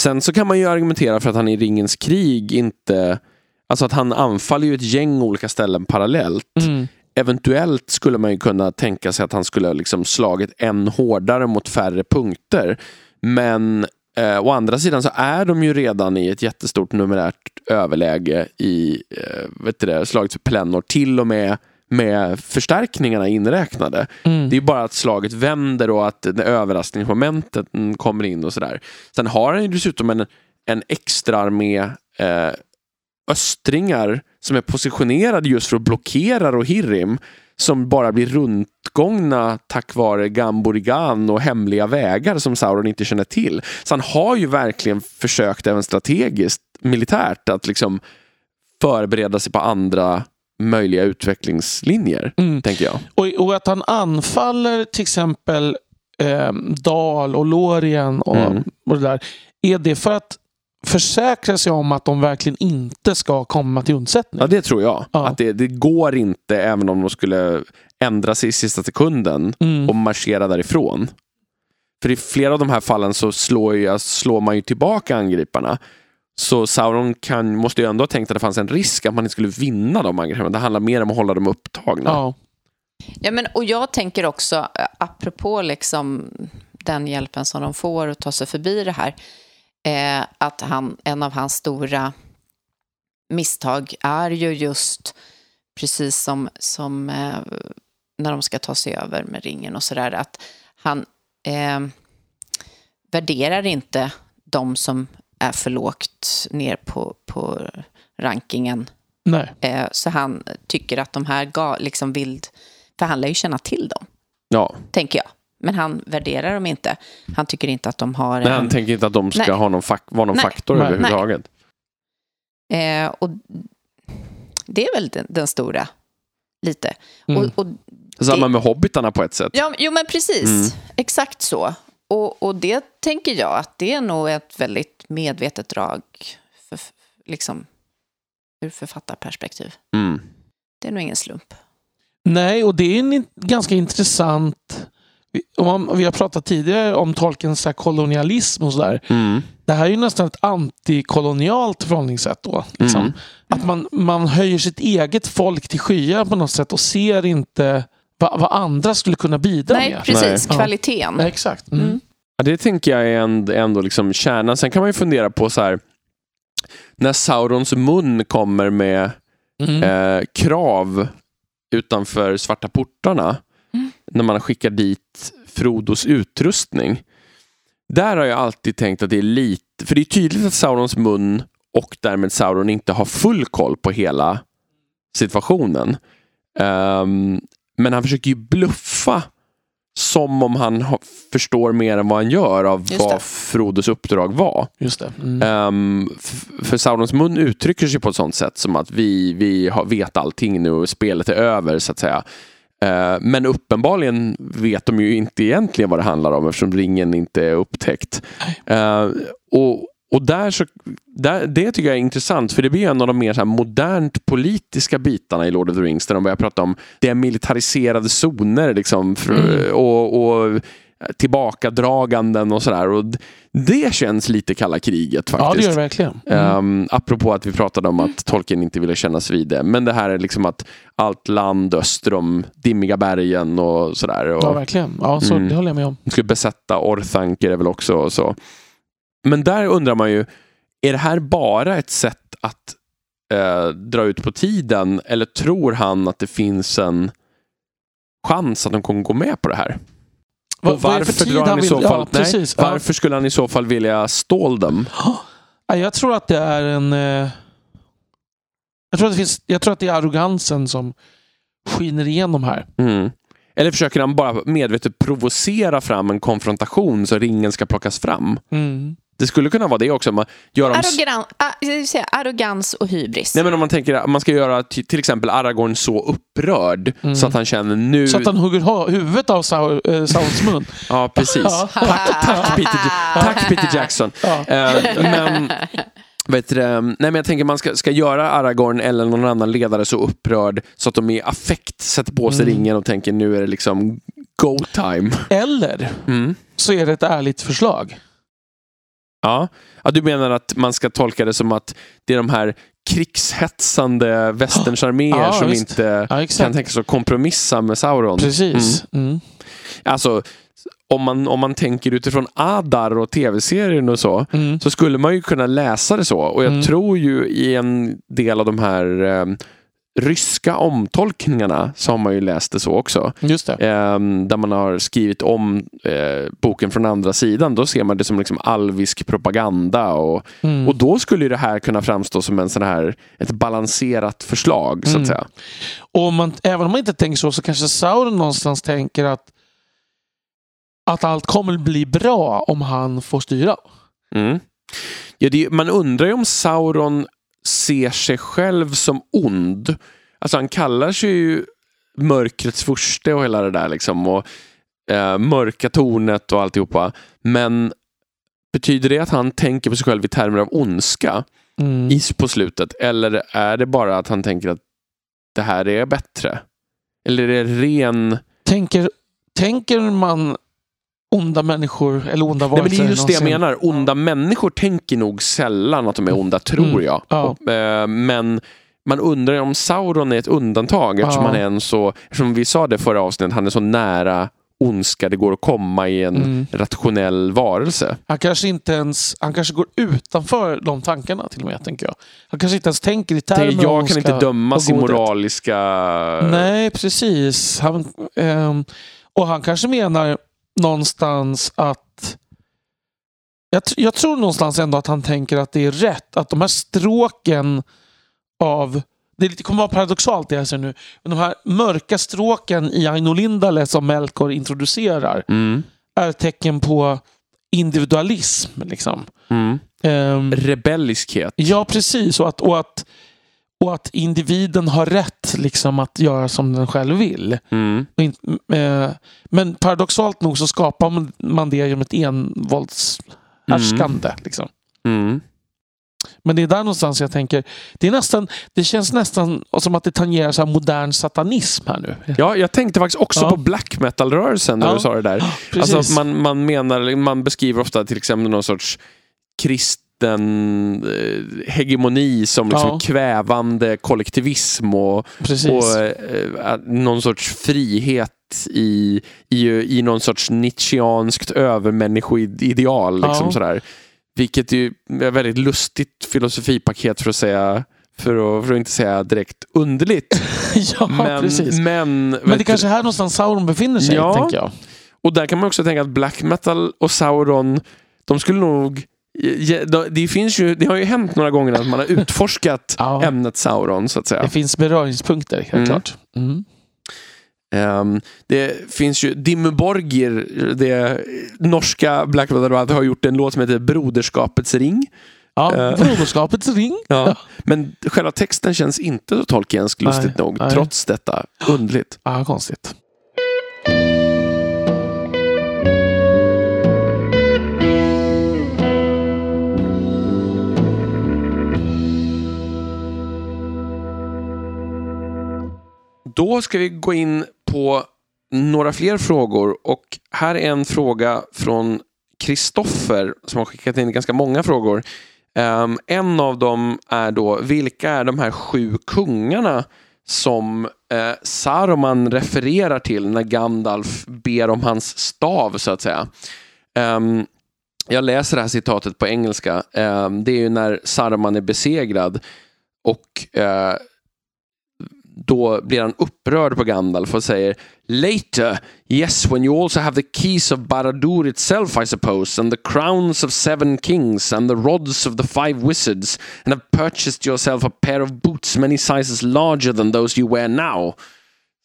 Sen så kan man ju argumentera för att han i Ringens krig inte... Alltså att han anfaller ju ett gäng olika ställen parallellt. Mm. Eventuellt skulle man ju kunna tänka sig att han skulle ha liksom slagit än hårdare mot färre punkter. Men eh, å andra sidan så är de ju redan i ett jättestort numerärt överläge i eh, vet du det, slaget för Pelennor. Till och med med förstärkningarna inräknade. Mm. Det är bara att slaget vänder och att det överraskningsmomentet mm, kommer in och sådär. Sen har han ju dessutom en, en extra armé eh, östringar som är positionerade just för att blockera Rohirrim som bara blir rundgångna tack vare Gamborigan och hemliga vägar som Sauron inte känner till. Så han har ju verkligen försökt även strategiskt militärt att liksom förbereda sig på andra möjliga utvecklingslinjer, Mm. tänker jag. Och, och att han anfaller till exempel eh, Dal och Lorien och, Mm. och det där. Är det för att försäkra sig om att de verkligen inte ska komma till undsättning? Ja, det tror jag. Ja. Att det, det går inte, även om de skulle ändra sig i sista sekunden Mm. och marschera därifrån. För i flera av de här fallen så slår, ju, slår man ju tillbaka angriparna. Så Sauron kan, måste ju ändå ha tänkt att det fanns en risk att man inte skulle vinna de angreppen. Det handlar mer om att hålla dem upptagna. Ja. Ja, men, och jag tänker också, eh, apropå liksom den hjälpen som de får att ta sig förbi det här, eh, att han, en av hans stora misstag är ju just precis som, som eh, när de ska ta sig över med ringen och sådär, att han eh, värderar inte de som är för lågt ner på, på rankingen Nej. Eh, Så han tycker att de här ga, liksom vild... För han lär ju känna till dem, Ja. tänker jag. Men han värderar dem inte. Han tycker inte att de har... Nej, en- han tänker inte att de ska Nej. ha någon, fak- vara någon Nej. faktor Nej. överhuvudtaget. eh, och det är väl den, den stora, lite. Mm. Och, och, Samma med hobbitarna på ett sätt. ja, jo, men precis. Mm. Exakt så. Och, och det tänker jag att det är nog ett väldigt medvetet drag för, liksom, ur författarperspektiv. Mm. Det är nog ingen slump. Nej, och det är en in- ganska intressant... Vi, om, vi har pratat tidigare om Tolkiens kolonialism och sådär. Mm. Det här är ju nästan ett antikolonialt förhållningssätt då. Liksom. Mm. Att man, man höjer sitt eget folk till skyar på något sätt och ser inte vad, vad andra skulle kunna bidra Nej, med. precis. Nej. Kvaliteten. Nej, exakt. Mm. Mm. Ja, det tänker jag är ändå, ändå liksom kärnan. Sen kan man ju fundera på så här. När Saurons mun kommer med Mm. eh, krav utanför svarta portarna. Mm. När man skickar dit Frodos utrustning. Där har jag alltid tänkt att det är lite, för det är tydligt att Saurons mun och därmed Sauron inte har full koll på hela situationen. Ehm, men han försöker ju bluffa som om han ha, förstår mer än vad han gör av Just vad det. Frodos uppdrag var. Just det. Mm. F- för Saurons mun uttrycker sig på ett sånt sätt som att vi, vi har, vet allting nu och spelet är över så att säga. Eh, men uppenbarligen vet de ju inte egentligen vad det handlar om eftersom ringen inte är upptäckt. Eh, och, och där så, där, det tycker jag är intressant för det blir en av de mer så modernt politiska bitarna i Lord of the Rings där de börjar prata om demilitariserade zoner liksom, för, Mm. och, och tillbakadraganden och sådär. Det känns lite kalla kriget faktiskt. Ja, det gör det verkligen. Mm. Um, apropå att vi pratade om att Tolkien inte ville kännas vid det. Men det här är liksom att allt land öster om dimmiga bergen och sådär. Och Ja, verkligen. Ja, så Mm. Det håller jag med om. de skulle besätta Orthanc är väl också. Och så. Men där undrar man ju, är det här bara ett sätt att eh, dra ut på tiden? Eller tror han att det finns en chans att de kommer gå med på det här? Och varför drar han i vill- så ja, fall, nej. Ja. varför skulle han i så fall vilja stål dem? Ja, Jag tror att det är en... eh, Jag tror att det, finns, jag tror att det är arrogansen som skiner igenom här. Mm. Eller försöker han bara medvetet provocera fram en konfrontation så ringen ska plockas fram? Mm. Det skulle kunna vara det också. Man gör dem... Arrogan, ah, säga, arrogans och hybris. Nej, men om man tänker att man ska göra till exempel Aragorn så upprörd Mm. så att han känner nu... Så att han hugger ha- huvudet av Sau- eh, Saurons mun. Ja, precis. Tack, tack, Peter, tack Peter Jackson. Ja. Eh, men, vet du, det, nej, men jag tänker man ska, ska göra Aragorn eller någon annan ledare så upprörd så att de i affekt sätter på sig Mm. ringen och tänker nu är det liksom go time. Eller Mm. så är det ett ärligt förslag. Ja. ja, du menar att man ska tolka det som att det är de här krigshetsande västerns arméer Ja, som visst. inte Ja, kan tänka sig att kompromissa med Sauron. Precis. Mm. Alltså, om man, om man tänker utifrån Adar och tv-serien och så, Mm. så skulle man ju kunna läsa det så. Och jag Mm. tror ju i en del av de här eh, ryska omtolkningarna så har man ju läst det så också. Just det. Eh, där man har skrivit om eh, boken från andra sidan. Då ser man det som liksom alvisk propaganda. Och, Mm. och då skulle det här kunna framstå som en sån här, ett balanserat förslag. så Mm. att säga. Och man, även om man inte tänker så, så kanske Sauron någonstans tänker att, att allt kommer bli bra om han får styra. Mm. Ja, det, man undrar ju om Sauron ser sig själv som ond. Alltså han kallar sig ju mörkrets furste och hela det där liksom. Och eh, mörka tornet och alltihopa. Men betyder det att han tänker på sig själv i termer av ondska Mm. i, på slutet? Eller är det bara att han tänker att det här är bättre? Eller är det ren... Tänker, tänker man onda människor eller onda Nej, men det är varelser just det jag menar. Onda människor tänker nog sällan att de är onda, tror Mm, jag. ja. Och, eh, men man undrar om Sauron är ett undantag eftersom Ja. han är en så, eftersom vi sa det förra avsnittet, han är så nära ondska det går att komma i en Mm. rationell varelse. Han kanske inte ens han kanske går utanför de tankarna till och med, tänker jag. Han kanske inte ens tänker i termer av jag kan ondska inte och godhet. moraliska... Nej, precis. Han, ehm, och han kanske menar någonstans att... Jag, jag tror någonstans ändå att han tänker att det är rätt. Att de här stråken av... Det är lite, kommer vara paradoxalt det jag säger nu. Men de här mörka stråken i Aino Lindale som Melkor introducerar Mm. är tecken på individualism. Liksom. Mm. Ehm, Rebelliskhet. Ja, precis. Och att, och, att, och att individen har rätt liksom, att göra som den själv vill. Mm. In, eh, men paradoxalt nog så skapar man- det genom ett envåldshärskande. Liksom. Mm. Men det är där någonstans jag tänker, det, är nästan, det känns nästan som att det tangerar så modern satanism här nu. Ja, jag tänkte faktiskt också Ja. på black metal-rörelsen när Ja. du sa det där. Precis. Alltså man, man menar, man beskriver ofta till exempel någon sorts kristen eh, hegemoni som liksom Ja. kvävande kollektivism och, Precis. och eh, någon sorts frihet i, i, i någon sorts nietzscheanskt övermänniskoideal. Liksom Ja. sådär. Vilket är ett väldigt lustigt filosofipaket för att säga för att, för att inte säga direkt underligt. ja, men, precis. men, Men det kanske är här någonstans Sauron befinner sig, Ja. tänker jag. och där kan man också tänka att black metal och Sauron, de skulle nog... Det, finns ju, det har ju hänt några gånger att man har utforskat Ja. ämnet Sauron, så att säga. Det finns beröringspunkter, helt Mm. klart. Mm. Ehm, det finns ju Dimmu Borgir, det norska black metal har gjort en låt som heter Broderskapets ring. Ja, Eh. Broderskapets ring. Ja. Men själva texten känns inte så tolkiensk, Nej, lustigt nog, nej. trots detta. Underligt. Ja, konstigt. Då ska vi gå in på några fler frågor och här är en fråga från Kristoffer som har skickat in ganska många frågor. Um, en av dem är då, vilka är de här sju kungarna som eh, Saruman refererar till när Gandalf ber om hans stav så att säga. Um, jag läser det här citatet på engelska. Um, det är ju när Saruman är besegrad och uh, då blir han upprörd på Gandalf och säger Later, yes, when you also have the keys of Baradur itself, I suppose, and the crowns of seven kings, and the rods of the five wizards, and have purchased yourself a pair of boots many sizes larger than those you wear now,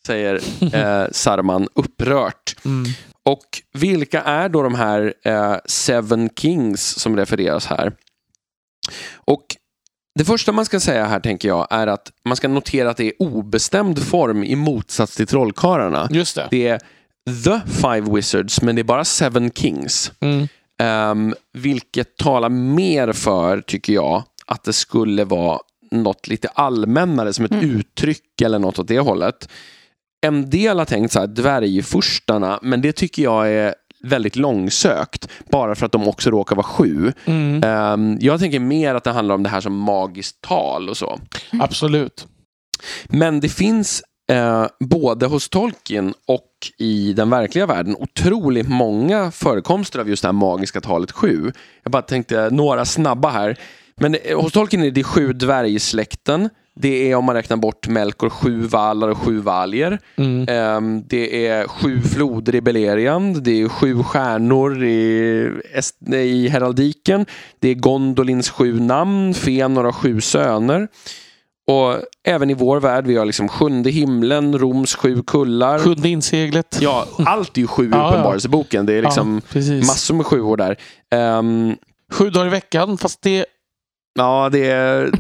säger eh, Saruman upprört. Mm. Och vilka är då de här eh, Seven Kings som refereras här? Och det första man ska säga här tänker jag är att man ska notera att det är obestämd form i motsats till trollkarlarna. Just det. Det är The Five Wizards men det är bara Seven Kings. Mm. Um, vilket talar mer för, tycker jag, att det skulle vara något lite allmännare som ett uttryck eller något åt det hållet. En del har tänkt så här, dvärgfurstarna, men det tycker jag är väldigt långsökt. Bara för att de också råkar vara sju. Mm. Ehm, jag tänker mer att det handlar om det här som magiskt tal och så. Absolut. Men det finns eh, både hos Tolkien och i den verkliga världen otroligt många förekomster av just det här magiska talet sju. Jag bara tänkte några snabba här. Men eh, hos Tolkien är det sju dvärgsläkten. Det är om man räknar bort Melkor sju valar och sju valjer. Mm. Ehm, det är sju floder i Beleriand. Det är sju stjärnor i, i heraldiken. Det är Gondolins sju namn. Fëanor har sju söner. Och även i vår värld, vi har liksom sjunde himlen, Roms sju kullar. Sjunde inseglet. Ja, allt är ju sju i Ja. Uppenbarelseboken. Det är liksom ja, massor med sjuor där. Ehm, Sju dagar i veckan, fast det... ja, det är...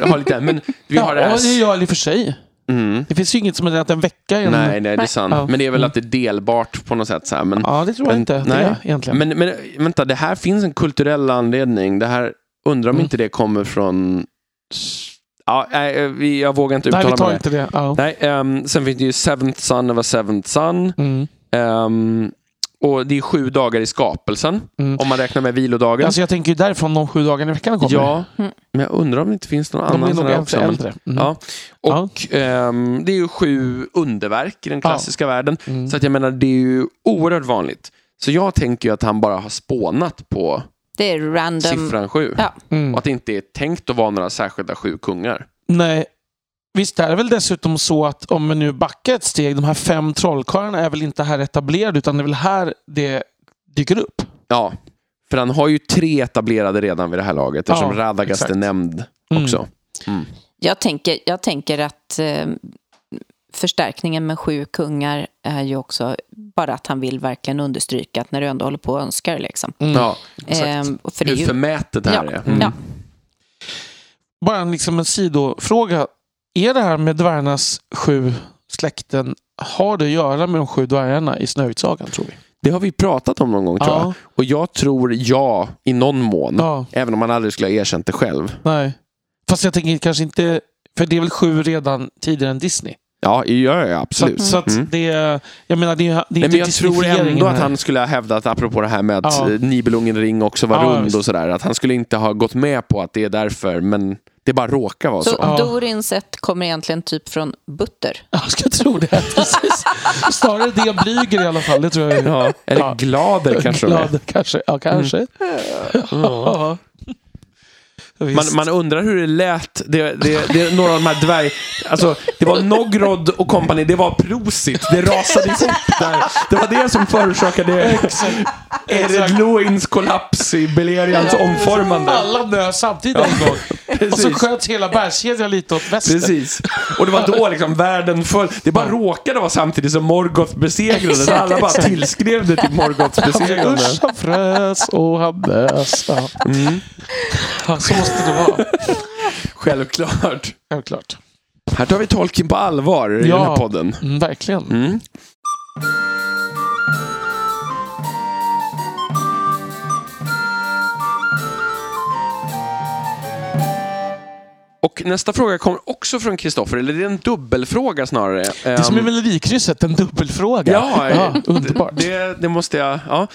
Jag har lite, men vi har det ja, här... det gör det i och för sig. Mm. Det finns ju inget som är att en vecka är en... Nej, nej, det är Nej. sant. Ja. Men det är väl Mm. att det är delbart på något sätt. Så här. Men, Ja, det tror jag Men- inte. nej. Det egentligen. men, men vänta, det här finns en kulturell anledning. Det här, undrar om Mm. inte det kommer från... Ja, nej, vi- jag vågar inte nej, uttala vi tar mig. inte det. Ja. Nej, ehm, sen finns det ju Seventh Son of a Seventh Son. Mm. Ehm, och det är sju dagar i skapelsen. Mm. Om man räknar med vilodagen. Alltså jag tänker ju därifrån de sju dagarna i veckan kommer. ja, Mm. men jag undrar om det inte finns någon de annan är sån nog också äldre. Mm. Ja. Och ehm, det är ju sju underverk i den klassiska världen. Mm. Så att jag menar, det är ju oerhört vanligt. Så jag tänker ju att han bara har spånat på Det är random. siffran sju. Ja. Mm. Och att det inte är tänkt att vara några särskilda sju kungar. Nej. Visst är det väl dessutom så att om vi nu backar ett steg, de här fem trollkarlarna är väl inte här etablerade utan det är väl här det dyker upp. Ja, för han har ju tre etablerade redan vid det här laget eftersom Ja, Radagast är exakt. nämnd Mm. också. Jag, tänker, jag tänker att eh, förstärkningen med sju kungar är ju också bara att han vill verkligen understryka att när du ändå håller på och önskar. Liksom. Mm. Ja, exakt. Och för det är Hur ju, förmätet det här Ja. är. Mm. ja. Bara en, liksom en sidofråga. Är det här med dvärgarnas sju släkten, har det att göra med de sju dvärgarna i Snövitsagan tror vi? Det har vi pratat om någon gång tror jag. Ja. Och jag tror ja, i någon mån. Ja, Även om man aldrig skulle ha erkänt det själv. nej. Fast jag tänker kanske inte, för det är väl sju redan tidigare än Disney. Ja, ja, ja absolut. Så, så att Mm. det, jag menar det är, det är Nej, inte men jag tror ändå att han skulle ha hävdat, apropå det här med att Ja. Nibelungen ring också var Ja, rund och sådär, att han skulle inte ha gått med på att det är därför, men det bara råkar vara så. Så Ja. Dorins kommer egentligen typ från butter. Jag ska tro det. Snarare det blyger i alla fall. Det tror jag. Ja, eller Ja. glader kanske de är. Glad, kanske. Ja, kanske. Ja. Man, man undrar hur det lät. Det, det, det är några av de här dvärg... Alltså, det var Nogrod och kompani, det var Prosit. Det rasade ihop där. Det var det som förorsakade Exakt. Ered Loins kollaps i Belerians omformande. Alla nös samtidigt en gång. Och så sköts hela bergskedjan lite åt väster. Precis. Och det var då liksom världen föll. Det bara råkade vara samtidigt som Morgoth besegrades. Alla bara tillskrev det till Morgoths besegrande. Han frös och han. Ja. Mm. Ja, så måste det vara. Självklart. Självklart. Här tar vi Tolkien på allvar i den här podden. Mm, verkligen. Mm. Och nästa fråga kommer också från Kristoffer, eller det är en dubbelfråga snarare. Det är som i Ehm, Melodikrysset, en dubbelfråga. Ja, underbart. Det, det måste jag. Ja.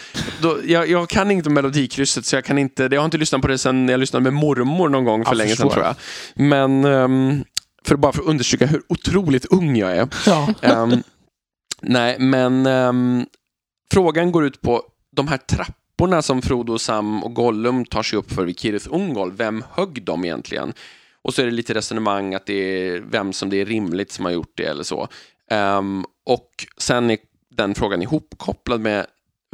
Då, jag. Jag kan inte Melodikrysset, så jag kan inte. Jag har inte lyssnat på det sen jag lyssnade med mormor någon gång för Jag länge sedan tror jag. Men ehm, för bara för att understryka hur otroligt ung jag är. Ja. Ehm, nej, men ehm, frågan går ut på de här trapporna som Frodo, Sam och Gollum tar sig upp för vid Kirith Ungol. Vem högg dem egentligen? Och så är det lite resonemang att det är vem som det är rimligt som har gjort det eller så. Ehm, och sen är den frågan ihopkopplad med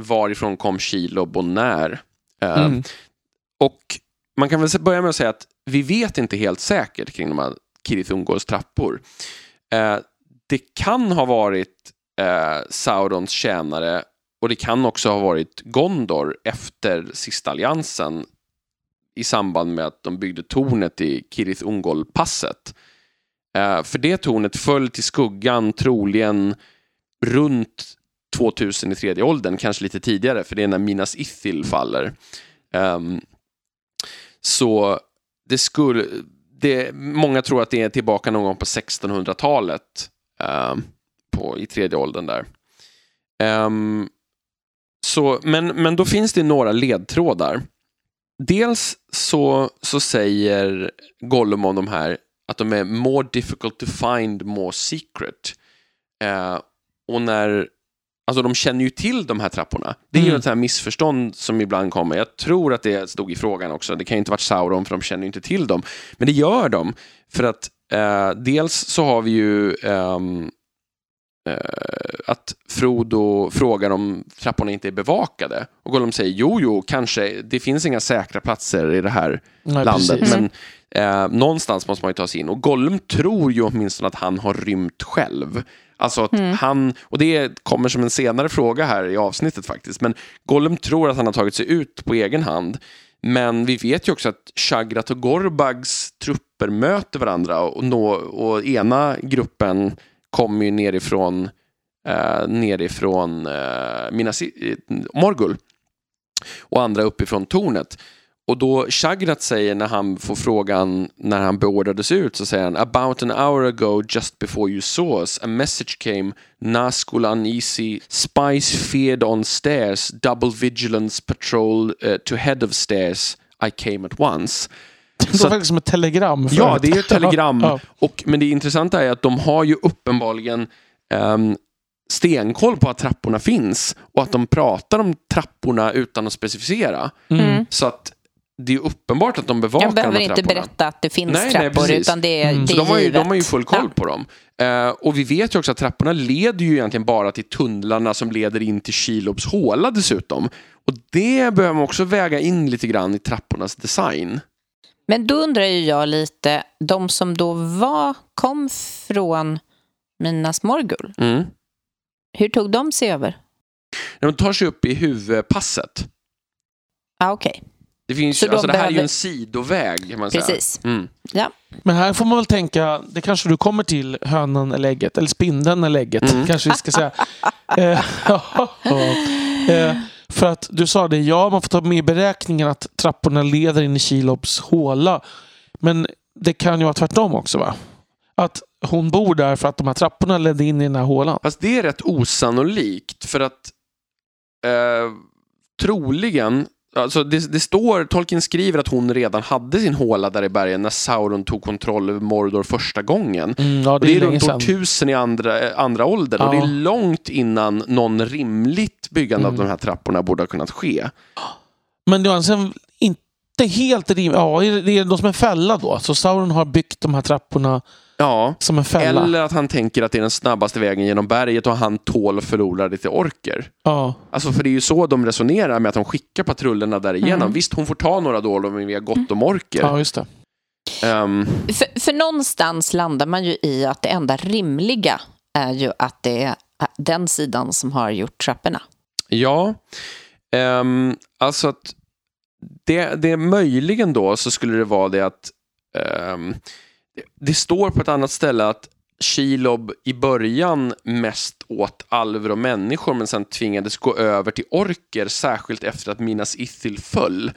varifrån kom Shilob och när? Ehm, Mm. och man kan väl börja med att säga att vi vet inte helt säkert kring de här Kirith Ungolls trappor. Eh, det kan ha varit eh, Saurons tjänare och det kan också ha varit Gondor efter sista alliansen i samband med att de byggde tornet i Kirith Ungol-passet. Eh, för det tornet föll till skuggan troligen runt 2000 i tredje åldern, kanske lite tidigare, för det är när Minas Ithil faller. Eh, så det skulle, det, många tror att det är tillbaka någon gång på 1600-talet eh, på, i tredje åldern där. Ehm, så, men, men då finns det några ledtrådar. Dels så, så säger Gollum om de här att de är more difficult to find, more secret. Eh, och när, alltså de känner ju till de här trapporna. Det är ju Mm. ett så här missförstånd som ibland kommer. Jag tror att det stod i frågan också. Det kan ju inte varit Sauron för de känner ju inte till dem. Men det gör de. För att eh, dels så har vi ju eh, att Frodo frågar om trapporna inte är bevakade. Och Gollum säger jo, jo, kanske. Det finns inga säkra platser i det här Nej, landet. precis. Men eh, någonstans måste man ju ta sig in. Och Gollum tror ju åtminstone att han har rymt själv. Alltså att han, och det kommer som en senare fråga här i avsnittet faktiskt, men Gollum tror att han har tagit sig ut på egen hand. Men vi vet ju också att Shagrat och Gorbags trupper möter varandra och, nå, och ena gruppen kommer ju nerifrån, eh, nerifrån eh, Minas, eh, Morgul och andra uppifrån tornet. Och då Shagrat säger när han får frågan när han beordrades ut så säger han About an hour ago just before you saw us a message came Nazgul uneasy spies feared on stairs double vigilance patrol uh, to head of stairs I came at once. Det att- faktiskt som ett telegram. Ja, förut. det är ju ett telegram. Ja. Och, men det intressanta är att de har ju uppenbarligen um, stenkoll på att trapporna finns och att de pratar om trapporna utan att specificera. Mm. Så att det är uppenbart att de bevakar Jag behöver de här inte trapporna. berätta att det finns Nej, nej, trappor, precis. utan det är, Mm. det är de har, ju, de har ju full koll Ja. på dem. Eh, och vi vet ju också att trapporna leder ju egentligen bara till tunnlarna som leder in till Kilobs håla dessutom. Och det behöver man också väga in lite grann i trappornas design. Men då undrar ju jag lite, de som då var, kom från Minas Morgul, Mm. hur tog de sig över? De tar sig upp i huvudpasset. Ah, Okej, Det, finns, Så ju- de alltså, det här är ju en sidoväg kan man säga. precis. Mm. Ja. Men här får man väl tänka, det kanske du kommer till, hönan eller ägget, eller spindeln eller ägget, Mm. kanske vi ska säga. eh, eh, för att du sa det, ja man får ta med i beräkningen att trapporna leder in i Kilobs håla. Men det kan ju vara tvärtom också va? Att hon bor där för att de här trapporna ledde in i den här hålan. Fast det är rätt osannolikt för att eh, troligen, alltså det, det står, Tolkien skriver att hon redan hade sin håla där i bergen när Sauron tog kontroll över Mordor första gången. Mm, ja, Och det det är runt år sedan. 1000 i andra, andra åldern och det Ja. är långt innan någon rimligt byggande Mm. av de här trapporna borde ha kunnat ske. Men det är alltså inte helt rimligt. Ja, det är de som en fälla då. Så Sauron har byggt de här trapporna Ja, som en fälla. eller att han tänker att det är den snabbaste vägen genom berget och han tål att förlora lite orker. Ja. Alltså för det är ju så de resonerar med att de skickar patrullerna därigenom. Mm. Visst, hon får ta några då om vi har gott om orker. ja, just det. Ehm, För, för någonstans landar man ju i att det enda rimliga är ju att det är den sidan som har gjort trapporna. ja, Ehm, alltså att det, det är möjligen då så skulle det vara det att ehm, det, står på ett annat ställe att Shelob i början mest åt alver och människor men sen tvingades gå över till orker särskilt efter att Minas Ithil föll.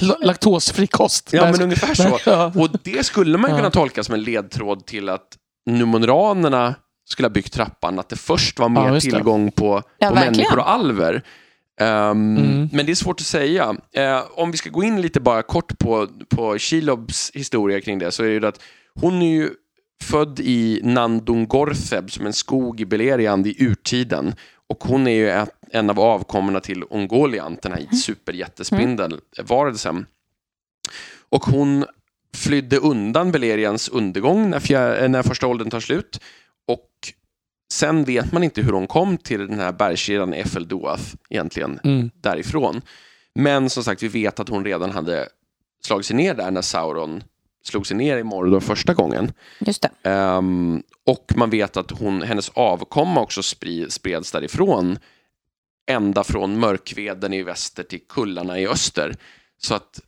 L- Laktosfri kost. Ja, men ungefär så. Ja. Och det skulle man kunna tolka som en ledtråd till att numonranerna skulle ha byggt trappan, att det först var mer Ja, tillgång på, Ja, på människor och alver. Ehm, Mm. Men det är svårt att säga. Eh, om vi ska gå in lite bara kort på, på Shilobs historia kring det så är det ju att hon är ju född i Nandungortheb som en skog i Beleriand i urtiden. Och hon är ju en av avkommorna till Ongoliant, den här superjättespindelvarelsen. Och hon flydde undan Belerians undergång när, fjär, när första åldern tar slut. Och sen vet man inte hur hon kom till den här bergskedjan Efeldoath egentligen Mm. därifrån. Men som sagt, vi vet att hon redan hade slagit sig ner där när Sauron slog sig ner i Mordor första gången. Just. Ehm, och man vet att hon, hennes avkomma också spri, spreds därifrån ända från mörkveden i väster till kullarna i öster. Så att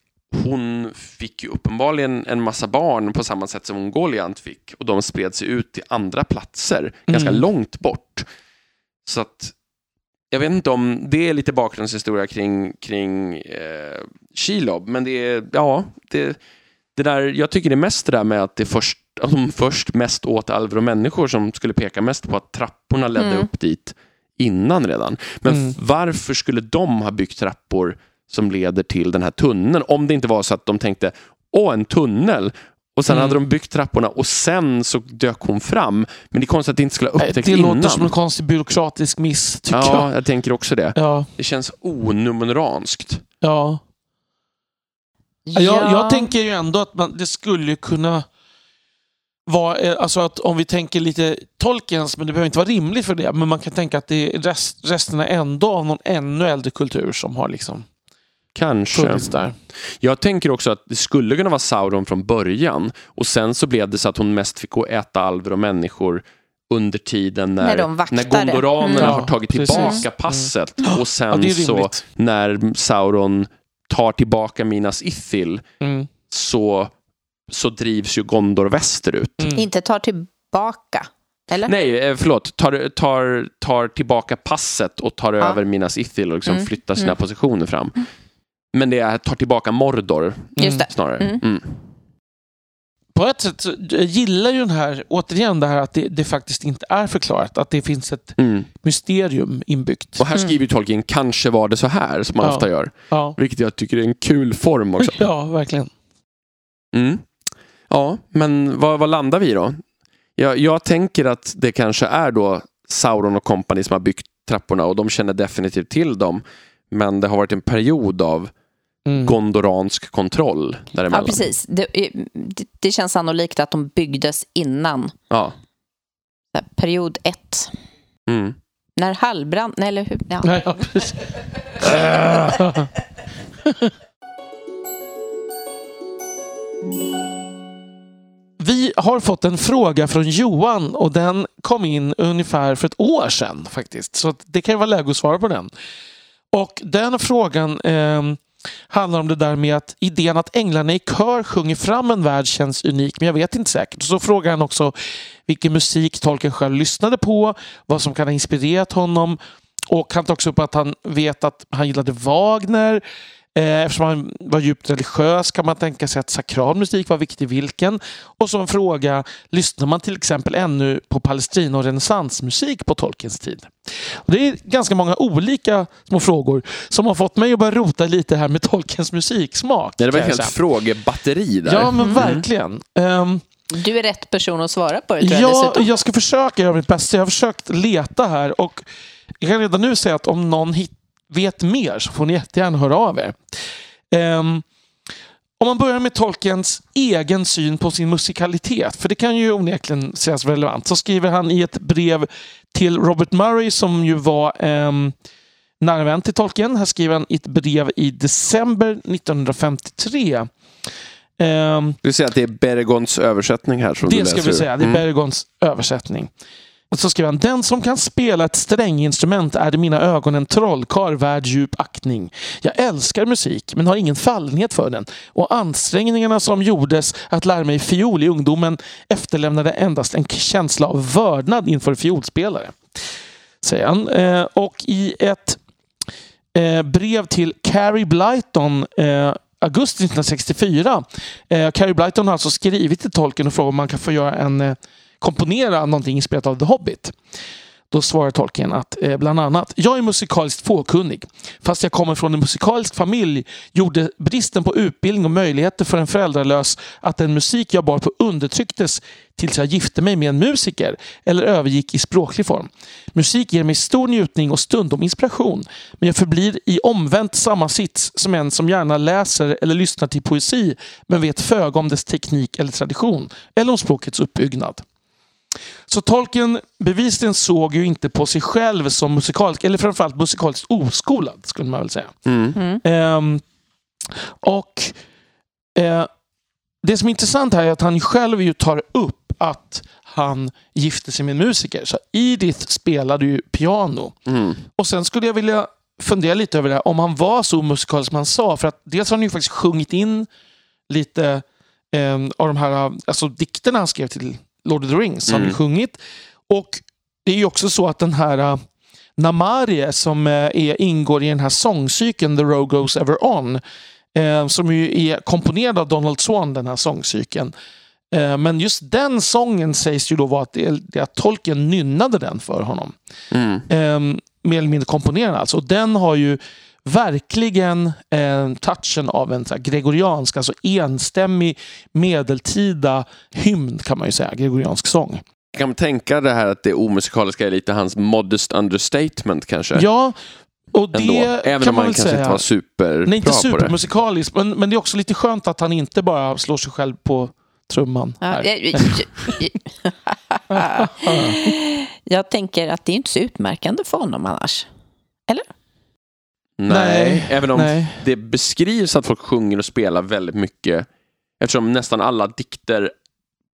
hon fick ju uppenbarligen en massa barn på samma sätt som Ungoliant fick och de spred sig ut till andra platser ganska Mm. långt bort. Så att jag vet inte om det är lite bakgrundshistoria kring, kring eh, Shelob, men det är, ja, det, det där, jag tycker det är mest det där med att det först, att de först mest åt alver och människor som skulle peka mest på att trapporna ledde Mm. upp dit innan redan. Men Mm. varför skulle de ha byggt trappor som leder till den här tunneln? Om det inte var så att de tänkte, åh en tunnel. Och sen Mm. hade de byggt trapporna och sen så dök hon fram. Men det är konstigt att det inte skulle ha upptäckts Det innan. låter som en konstig byråkratisk miss, tycker jag. Ja, jag tänker också det. Ja, Det känns onumeranskt. ja. Jag, jag tänker ju ändå att man, det skulle kunna vara, eh, alltså att om vi tänker lite Tolkiens, men det behöver inte vara rimligt för det, men man kan tänka att det är rest, resterna ändå av någon ännu äldre kultur som har liksom Kanske. Jag tänker också att det skulle kunna vara Sauron från början och sen så blev det så att hon mest fick gå och äta alver och människor under tiden när, När när Gondoranerna Mm. har tagit Ja, tillbaka precis. passet och Ja, sen är så när Sauron tar tillbaka Minas Ithil Mm. så, så drivs ju Gondor västerut. Mm. Inte tar tillbaka. Eller? Nej, eh, förlåt. Tar, tar, tar tillbaka passet och tar Ja. över Minas Ithil och liksom Mm. flyttar sina Mm. positioner fram. Men det är tar tillbaka Mordor Just det. snarare. Mm. Mm. På ett sätt så jag gillar ju den här, återigen det här att det, det faktiskt inte är förklarat. Att det finns ett Mm. mysterium inbyggt. Och här skriver ju Tolkien kanske var det så här som man Ja. ofta gör. Ja, Vilket jag tycker är en kul form också. ja verkligen. Mm. Ja, men vad, vad landar vi då? Jag, jag tänker att det kanske är då Sauron och kompani som har byggt trapporna och de känner definitivt till dem. Men det har varit en period av Mm. gondoransk kontroll Ja, däremellan. precis. Det, det, det känns sannolikt att de byggdes innan Ja. period ett. Mm. När Hallbrand... Nej, eller hur? Ja. Nej, ja, precis. Vi har fått en fråga från Johan och den kom in ungefär för ett år sedan faktiskt. Så det kan ju vara läge att svara på den. Och den frågan ehm, handlar om det där med att idén att änglarna i kör sjunger fram en värld känns unik, men jag vet inte säkert. Så frågar han också vilken musik tolken själv lyssnade på, vad som kan ha inspirerat honom och han tar också upp att han vet att han gillade Wagner. Eh, eftersom han var djupt religiös kan man tänka sig att sakral musik var viktig vilken. Och en fråga, lyssnar man till exempel ännu på Palestina och renässansmusik på Tolkiens tid? Och det är ganska många olika små frågor som har fått mig att börja rota lite här med Tolkiens musiksmak. Det var ett helt säga. frågebatteri där. Ja, men verkligen. Ehm, Du är rätt person att svara på det, tror jag Ja, dessutom. jag ska försöka göra mitt bästa. Jag har försökt leta här och jag kan redan nu säga att om någon hit, vet mer så får ni jättegärna höra av er. Ehm, om man börjar med Tolkiens egen syn på sin musikalitet, för det kan ju onekligen sägas relevant, så skriver han i ett brev till Robert Murray som ju var um, nära vän till Tolkien. Här skriver han i ett brev i december 1953. Ehm, Du säger att det är Bergons översättning här som du det läser ska vi säga. Det är Mm. Bergons översättning. Och så skriver han, den som kan spela ett stränginstrument är i mina ögon en trollkarl värd djup aktning. Jag älskar musik men har ingen fallenhet för den. Och ansträngningarna som gjordes att lära mig fiol i ungdomen efterlämnade endast en känsla av vördnad inför fiolspelare. Säger han. Eh, och i ett eh, brev till Carrie Blyton eh, augusti 1964. Eh, Carrie Blyton har alltså skrivit till tolken och frågat om man kan få göra en eh, komponera någonting inspirerat av The Hobbit. Då svarar tolken att eh, bland annat Jag är musikaliskt fåkunnig. Fast jag kommer från en musikalisk familj gjorde bristen på utbildning och möjligheter för en föräldralös att den musik jag bar på undertrycktes tills jag gifte mig med en musiker eller övergick i språklig form. Musik ger mig stor njutning och stundom inspiration. Men jag förblir i omvänt samma sits som en som gärna läser eller lyssnar till poesi men vet föga om dess teknik eller tradition eller om språkets uppbyggnad. Så Tolkien bevisligen såg ju inte på sig själv som musikalisk, eller framförallt musikaliskt oskolad, skulle man väl säga. Mm. Ehm, och eh, Det som är intressant här är att han själv ju tar upp att han gifte sig med en musiker. Så Edith spelade ju piano. Mm. Och sen skulle jag vilja fundera lite över det här, om han var så musikalisk som han sa. För att dels har han ju faktiskt sjungit in lite eh, av de här alltså, dikterna han skrev till Lord of the Rings. Har Mm. sjungit. Och det är ju också så att den här uh, Namarie som eh, är, ingår i den här sångcykeln The Road Goes Ever On. Eh, som ju är komponerad av Donald Swan, den här sångcykeln. Eh, men just den sången sägs ju då vara att, det, det att Tolkien nynnade den för honom. Mm. Eh, mer eller mindre komponerad alltså. Och den har ju verkligen eh, touchen av en så här, gregoriansk, alltså enstämmig medeltida hymn kan man ju säga, gregoriansk sång. Kan man tänka det här att det omusikaliska är lite hans modest understatement kanske? Ja, och det Ändå. Även kan om man kanske säga. inte var superbra Nej, inte på det. supermusikalisk, men, men det är också lite skönt att han inte bara slår sig själv på trumman. Ja, här. jag, jag, jag tänker att det är inte så utmärkande för honom annars. Eller? Nej, Nej, även om nej. det beskrivs att folk sjunger och spelar väldigt mycket eftersom nästan alla dikter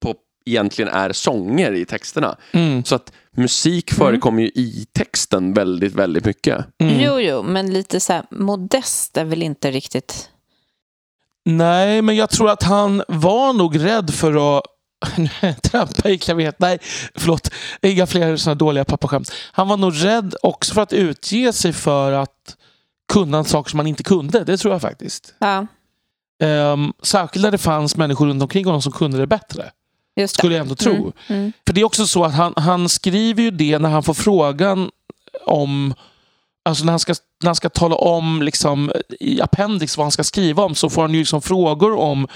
på, egentligen är sånger i texterna. Mm, Så att musik förekommer ju i texten väldigt, väldigt mycket. mm. Jo, jo, men lite så här modest är väl inte riktigt... Nej, men jag tror att han var nog rädd för att trampa i klaveret. Nej, förlåt. Inga fler sådana dåliga pappaskämt. Han var nog rädd också för att utge sig för att kunna en sak som han inte kunde. Det tror jag faktiskt. Ja, Um, särskilt när det fanns människor runt omkring honom som kunde det bättre. just det. Skulle jag ändå tro. Mm, mm. För det är också så att han, han skriver ju det när han får frågan om Alltså när han ska, när han ska tala om liksom, i appendix vad han ska skriva om så får han ju liksom frågor om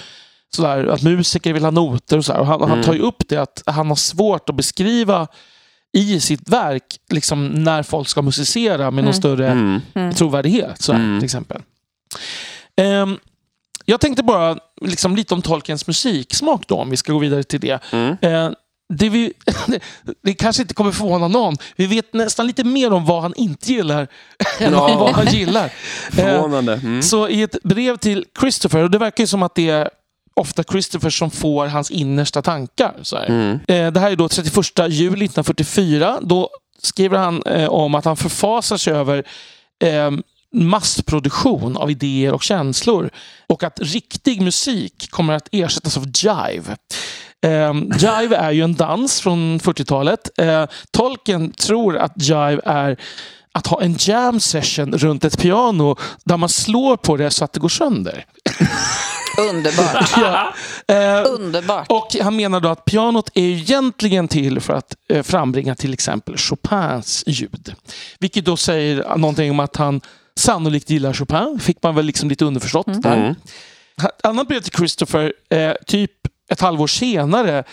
sådär, att musiker vill ha noter och sådär. Och han, han Mm. tar ju upp det att han har svårt att beskriva i sitt verk liksom, när folk ska musicera med någon Mm. större Mm. Mm. trovärdighet. Så här, Mm. till exempel. Ehm, jag tänkte bara liksom, lite om Tolkiens musiksmak då, om vi ska gå vidare till det. Mm. Eh, det, vi, det kanske inte kommer förvåna någon. Vi vet nästan lite mer om vad han inte gillar än Ja. vad han gillar. Eh, Förvånande. Mm. så i ett brev till Christopher, och det verkar ju som att det är ofta Christopher som får hans innersta tankar. Så. Mm. Eh, Det här är då 31 juli 1944. Då skriver han eh, om att han förfasar sig över eh, massproduktion av idéer och känslor och att riktig musik kommer att ersättas av jive. Eh, jive är ju en dans från 40-talet. Eh, Tolkien tror att jive är att ha en jam session runt ett piano där man slår på det så att det går sönder. Underbart. Ja. Eh, Underbart. och han menar då att pianot är egentligen till för att eh, frambringa till exempel Chopins ljud. Vilket då säger någonting om att han sannolikt gillar Chopin. Fick man väl liksom lite underförstått där. Mm. Ett annat brev till Christopher, eh, typ ett halvår senare,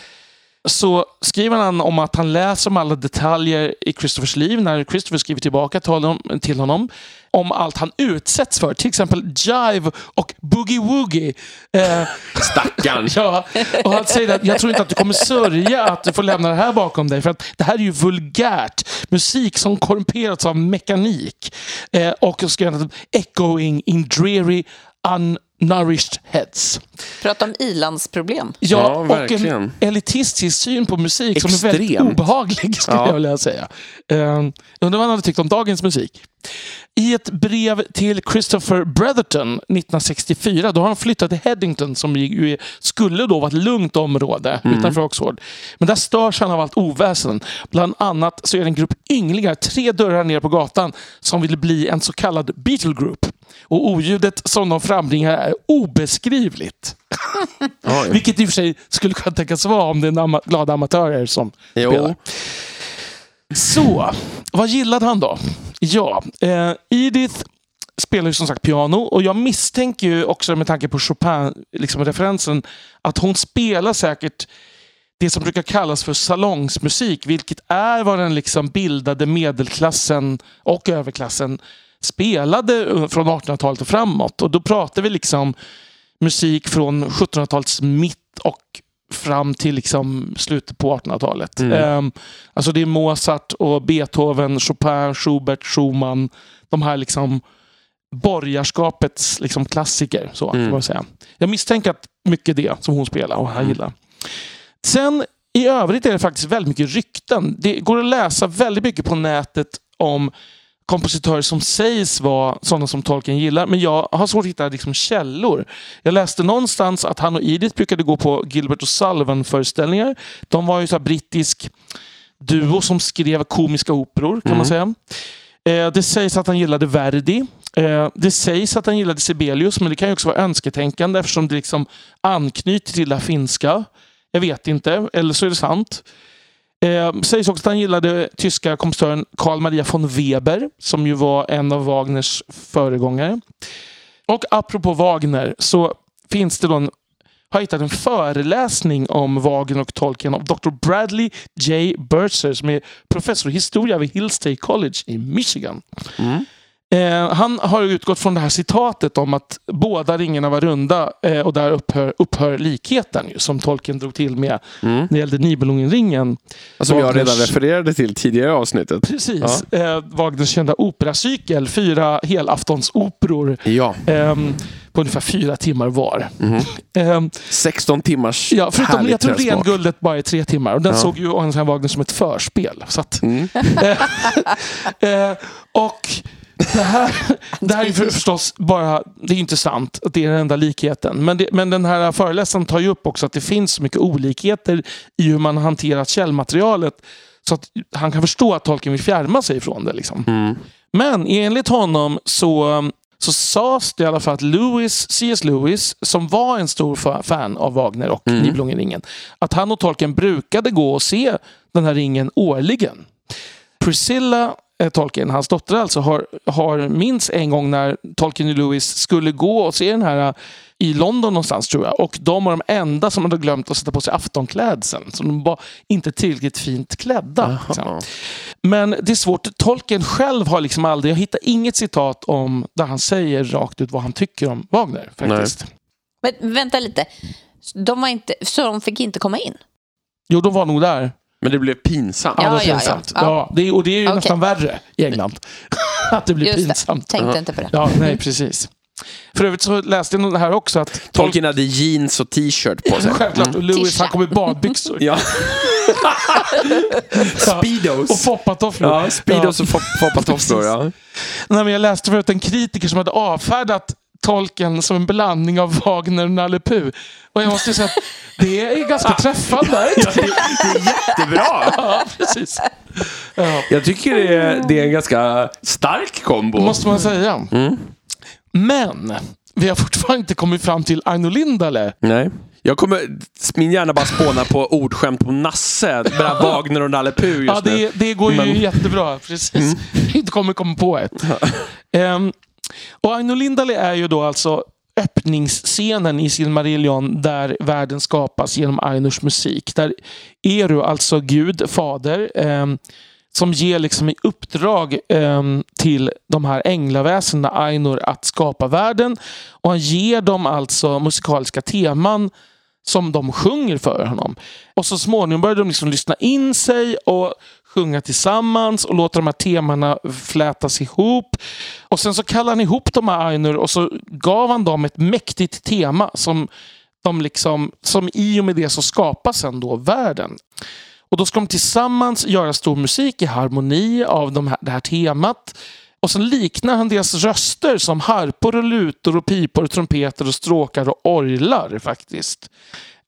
så skriver han om att han läser om alla detaljer i Christophers liv när Christopher skriver tillbaka till honom, till honom om allt han utsätts för. Till exempel jive och boogie-woogie. Eh, Stackarn. Ja, och han säger att jag tror inte att du kommer sörja att du får lämna det här bakom dig. För att det här är ju vulgärt. Musik som korrumperats av mekanik. Eh, och jag echoing in dreary nourished heads. Prata om ilandsproblem. Ja, Ja, och en verkligen. elitistisk syn på musik som är väldigt Extremt. obehaglig skulle Ja. jag vilja säga. Uh, undrar vad han hade tyckt om dagens musik. I ett brev till Christopher Bretherton 1964, då har han flyttat till Headington som ju skulle då vara ett lugnt område utanför Oxford. Men där störs han av allt oväsen. Bland annat så är det en grupp ynglingar tre dörrar ner på gatan som vill bli en så kallad Beatle Group. Och oljudet som de frambringar är obeskrivligt. Vilket i och för sig skulle kunna tänkas vara om det är ama- glada amatörer som Jo. spelar. Så, vad gillade han då? Ja, eh, Edith spelar ju som sagt piano och jag misstänker ju också med tanke på Chopin-referensen liksom att hon spelar säkert det som brukar kallas för salongsmusik, vilket är vad den liksom bildade medelklassen och överklassen spelade eh, från 1800-talet och framåt. Och då pratar vi liksom musik från 1700-talets mitt och fram till liksom slutet på 1800-talet. Ehm, alltså det är Mozart och Beethoven, Chopin, Schubert, Schumann. De här liksom borgarskapets liksom klassiker. Så kan man säga. Jag misstänker att mycket det som hon spelar och han gillar. Sen i övrigt är det faktiskt väldigt mycket rykten. Det går att läsa väldigt mycket på nätet om kompositörer som sägs vara sådana som Tolkien gillar. Men jag har svårt att hitta liksom källor. Jag läste någonstans att han och Edith brukade gå på Gilbert och Sullivan-föreställningar. De var ju så brittisk duo som skrev komiska operor kan man säga. Eh, det sägs att han gillade Verdi. Eh, det sägs att han gillade Sibelius, men det kan ju också vara önsketänkande eftersom det liksom anknyter till det finska. Jag vet inte, eller så är det sant. Eh, sägs också att han gillade tyska kompositören Carl Maria von Weber, som ju var en av Wagners föregångare. Och apropå Wagner så finns det då en har jag hittat en föreläsning om Wagner och Tolkien av Dr. Bradley J. Burtzer som är professor i historia vid Hill State College i Michigan. Mm. Eh, han har utgått från det här citatet om att båda ringarna var runda eh, och där upphör, upphör likheten ju, som Tolkien drog till med när det gällde Nibelungenringen. Som jag redan Wagners- refererade till tidigare i avsnittet. Precis. Eh, Wagners kända operacykel, fyra helaftonsoperor Ja. ehm, på ungefär fyra timmar var. Ehm, 16 timmars Ja, förutom jag tror. Renguldet bara är tre timmar. Och den Ja. såg ju Wagner som ett förspel. Så att, Mm. eh, och det här, det här är för, förstås bara, det är inte sant att det är den enda likheten. Men, det, men den här föreläsaren tar ju upp också att det finns så mycket olikheter i hur man hanterat källmaterialet. Så att han kan förstå att Tolkien vill fjärma sig ifrån det. Liksom. Mm. Men enligt honom så, så sades det i alla fall att Lewis, C.S. Lewis, som var en stor fa- fan av Wagner och Mm. Nibelungenringen, att han och Tolkien brukade gå och se den här ringen årligen. Priscilla Tolkien, hans dotter alltså, har, har minst en gång när Tolkien och Lewis skulle gå och se den här eh, i London någonstans tror jag. Och de var de enda som hade glömt att sätta på sig aftonklädseln. Så de var inte tillräckligt fint klädda. liksom. Men det är svårt. Tolkien själv har liksom aldrig, jag hittar inget citat om där han säger rakt ut vad han tycker om Wagner. faktiskt. Men vänta lite. De var inte, så de fick inte komma in? Jo, de var nog där. Men det blev pinsamt. Ja, Ja, det ja, pinsamt. ja. Ja. det är, och det är ju Okej. nästan värre i England. att det blir Just det. pinsamt. Tänkte inte på det. Ja, nej, precis. För övrigt så läste jag det här också att Tolkien hade jeans och t-shirt på sig. Självklart. Och Lewis han kom i badbyxor. Ja. Speedos. Och foppatofflor. Ja, speedos och fop- foppatofflor. Ja. Nej, men jag läste förut en kritiker som hade avfärdat Tolkien som en blandning av Wagner och Nalle Puh. Och jag måste säga att det är ganska träffande. Det är jättebra. Ja, precis. Ja, Jag tycker det är, det är en ganska stark kombo. det måste man säga. Men vi har fortfarande inte kommit fram till Aino Lindale. Nej. Jag kommer, min hjärna bara spånar på ordskämt på Nasse. Mellan Wagner och Nalle Puh just Ja, nu. det, det går ju Men- jättebra. Precis. Inte kommer komma på ett. Ehm, och Aino Lindale är ju då alltså öppningsscenen i Silmarillion där världen skapas genom Ainors musik. Där Eru, alltså Gud, fader, eh, som ger liksom i uppdrag eh, till de här änglaväsendena, Ainur, att skapa världen. Och han ger dem alltså musikaliska teman som de sjunger för honom. Och så småningom börjar de liksom lyssna in sig och sjunga tillsammans och låta de här temana flätas ihop. Och sen så kallade han ihop de här Ainur och så gav han dem ett mäktigt tema som, de liksom, som i och med det så skapas sen då världen. Och då ska de tillsammans göra stor musik i harmoni av de här, det här temat. Och sen liknar han deras röster som harpor och lutor och pipor och trumpeter och stråkar och orglar faktiskt.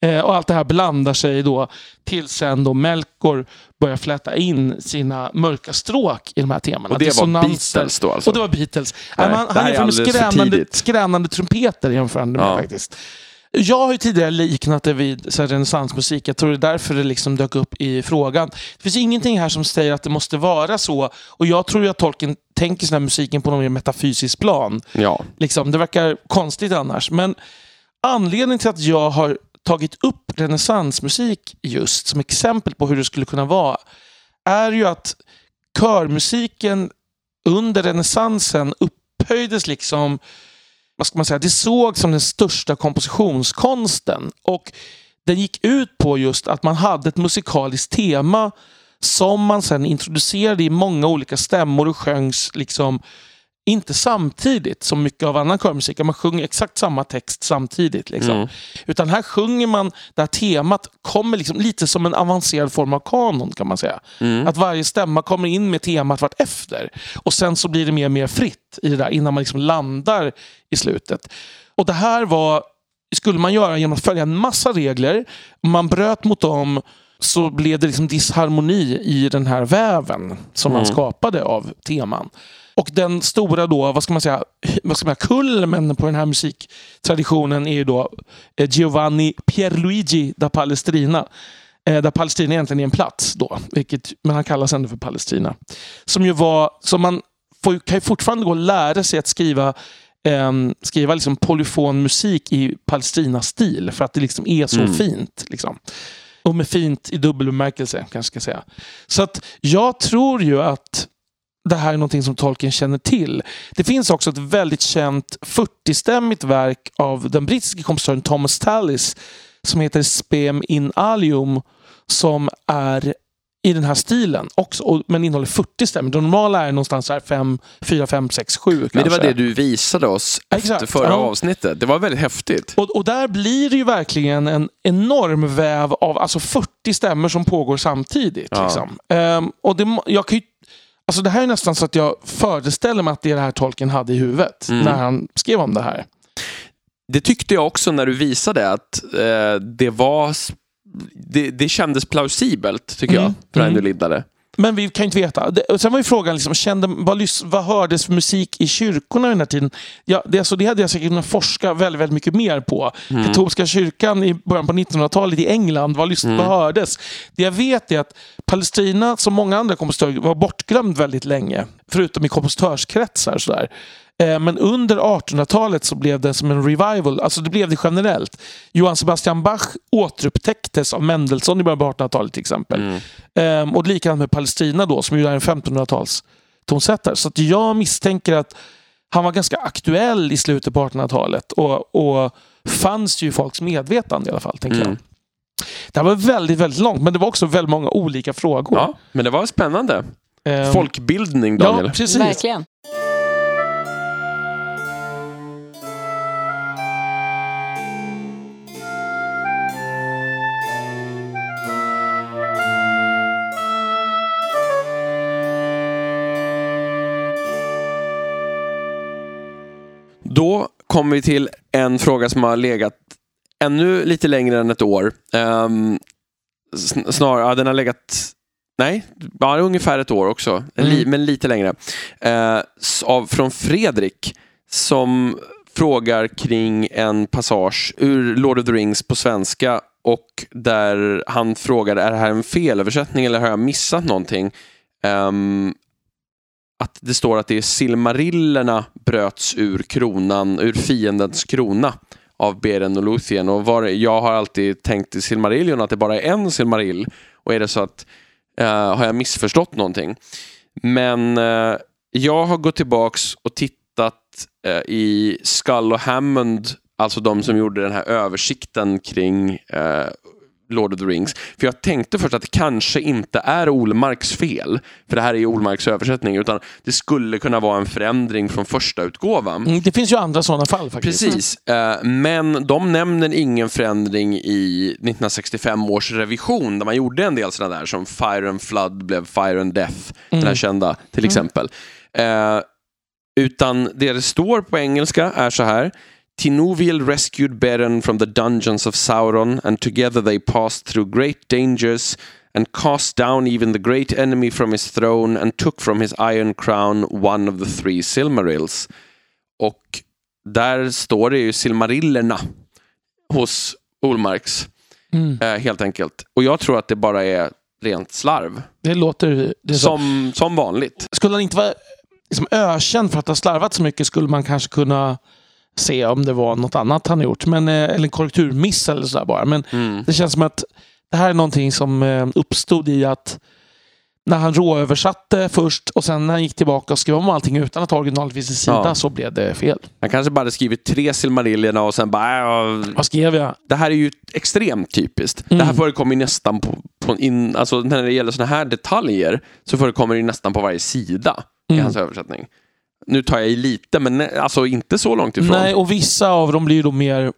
Eh, och allt det här blandar sig då till sen då Melkor börjar fläta in sina mörka stråk i de här temana. Och det var. Beatles då alltså? Och det var Beatles. Nej, här han är skränande, tidigt. skränande trumpeter jämförande med Ja. faktiskt. Jag har ju tidigare liknat det vid så renässansmusik. Jag tror det är därför det liksom dök upp i frågan. Det finns ingenting här som säger att det måste vara så. Och jag tror ju att tolken tänker sån här musiken på någon mer metafysisk plan. Ja. Liksom, det verkar konstigt annars. Men anledningen till att jag har tagit upp renässansmusik just som exempel på hur det skulle kunna vara är ju att körmusiken under renässansen upphöjdes liksom vad ska man säga, det såg som den största kompositionskonsten. Och den gick ut på just att man hade ett musikaliskt tema som man sen introducerade i många olika stämmor och sjöngs liksom inte samtidigt som mycket av annan körmusik. Man sjunger exakt samma text samtidigt. Liksom. Mm. Utan här sjunger man, det här temat kommer liksom lite som en avancerad form av kanon kan man säga. Mm. Att varje stämma kommer in med temat vart efter. Och sen så blir det mer och mer fritt i det där innan man liksom landar i slutet. Och det här var, skulle man göra genom att följa en massa regler. Man bröt mot dem så blev det liksom disharmoni i den här väven som man Mm. skapade av teman. Och den stora då, vad ska man säga, vad ska man säga kulmen på den här musiktraditionen är ju då eh, Giovanni Pierluigi da Palestrina. Eh, där Palestina egentligen är en plats då, vilket, men han kallas ändå för Palestina. Som ju var, som man får, kan ju fortfarande gå och lära sig att skriva ehm, skriva liksom polyfon musik i Palestina-stil för att det liksom är så Mm. fint. Liksom. Och med fint i dubbel bemärkelse kanske ska säga. Så att jag tror ju att det här är någonting som Tolkien känner till. Det finns också ett väldigt känt 40-stämmigt verk av den brittiske kompositören Thomas Tallis som heter Spem in alium som är i den här stilen också, och, men innehåller 40 stämmor. Det normala är någonstans här 5, 4, 5, 6, 7 kanske. Men det var det du visade oss efter Exakt, förra ja. avsnittet. Det var väldigt häftigt. Och, och där blir det ju verkligen en enorm väv av alltså 40 stämmor som pågår samtidigt. Ja. Liksom. Ehm, och det, jag kan ju, alltså det här är nästan så att jag föreställer mig att det är det här tolken hade i huvudet Mm. när han skrev om det här. Det tyckte jag också när du visade att eh, det var... Det, det kändes plausibelt, tycker Mm, jag, för mm. Aino Liddare. Men vi kan ju inte veta. Det, och sen var ju frågan, liksom, kände, vad, vad hördes för musik i kyrkorna den här tiden? Ja, det, alltså, det hade jag säkert kunnat forska väldigt, väldigt mycket mer på. Mm. Katolska kyrkan i början på 1900-talet i England, vad, Mm. vad hördes? Det jag vet är att Palestina, som många andra kompositörer, var bortglömd väldigt länge. Förutom i kompositörskretsar. Sådär. Eh, Men under 1800-talet så blev det som en revival, alltså det blev det generellt. Johann Sebastian Bach återupptäcktes av Mendelssohn i början på 1800-talet till exempel. Mm. Ehm, och likadant med Palestina då, som ju är en 1500-tals tonsättare. Så att jag misstänker att han var ganska aktuell i slutet på 1800-talet och, och fanns ju i folks medvetande i alla fall. Tänker Mm. jag. Det här var väldigt, väldigt långt, men det var också väldigt många olika frågor. Ja, men det var spännande. Ehm, Folkbildning, Daniel. Ja, precis. Verkligen. Då kommer vi till en fråga som har legat ännu lite längre än ett år. Um, Snarare, ja, den har legat Nej, bara ungefär ett år också, Mm. men lite längre. Eh, av, från Fredrik som frågar kring en passage ur Lord of the Rings på svenska och där han frågar är det här en felöversättning eller har jag missat någonting? Ehm, att det står att det är Silmarillerna bröts ur kronan, ur fiendens krona av Beren och Luthien. Och var, jag har alltid tänkt i Silmarillion att det bara är en Silmarill. Och är det så att eh, har jag missförstått någonting? Men eh, jag har gått tillbaks och tittat eh, i Skull och Hammond, alltså de som gjorde den här översikten kring eh, Lord of the Rings. För jag tänkte först att det kanske inte är Olmarks fel, för det här är Olmarks översättning, utan det skulle kunna vara en förändring från första utgåvan. Mm, Det finns ju andra sådana fall faktiskt. Precis, eh, men de nämner ingen förändring i 1965 års revision där man gjorde en del sådana där som Fire and Flood blev Fire and Death, den här kända till exempel. Eh, utan det det står på engelska är så här. Tinuviel rescued Beren from the dungeons of Sauron and together they passed through great dangers and cast down even the great enemy from his throne and took from his iron crown one of the three Silmarils. Och där står det ju Silmarillerna hos Olmarks. Mm. Eh, helt enkelt. Och jag tror att det bara är rent slarv. Det låter... Det. Som, som vanligt. Skulle han inte vara liksom, ökänd för att ha slarvat så mycket skulle man kanske kunna se om det var något annat han gjort. Men, eh, eller en korrekturmiss eller sådär bara. Men Mm. det känns som att det här är någonting som eh, uppstod i att när han råöversatte först och sen när han gick tillbaka och skrev om allting utan att ha originalet vid sin sida Ja. så blev det fel. Han kanske bara hade skrivit tre Silmarillerna och sen bara... "Ja, Vad skrev jag? Det här är ju extremt typiskt. Det här förekommer ju nästan på, på in, alltså när det gäller sådana här detaljer så förekommer det ju nästan på varje sida i hans översättning. Nu tar jag i lite, men nej, alltså inte så långt ifrån. Nej, och vissa av dem blir ju då mer,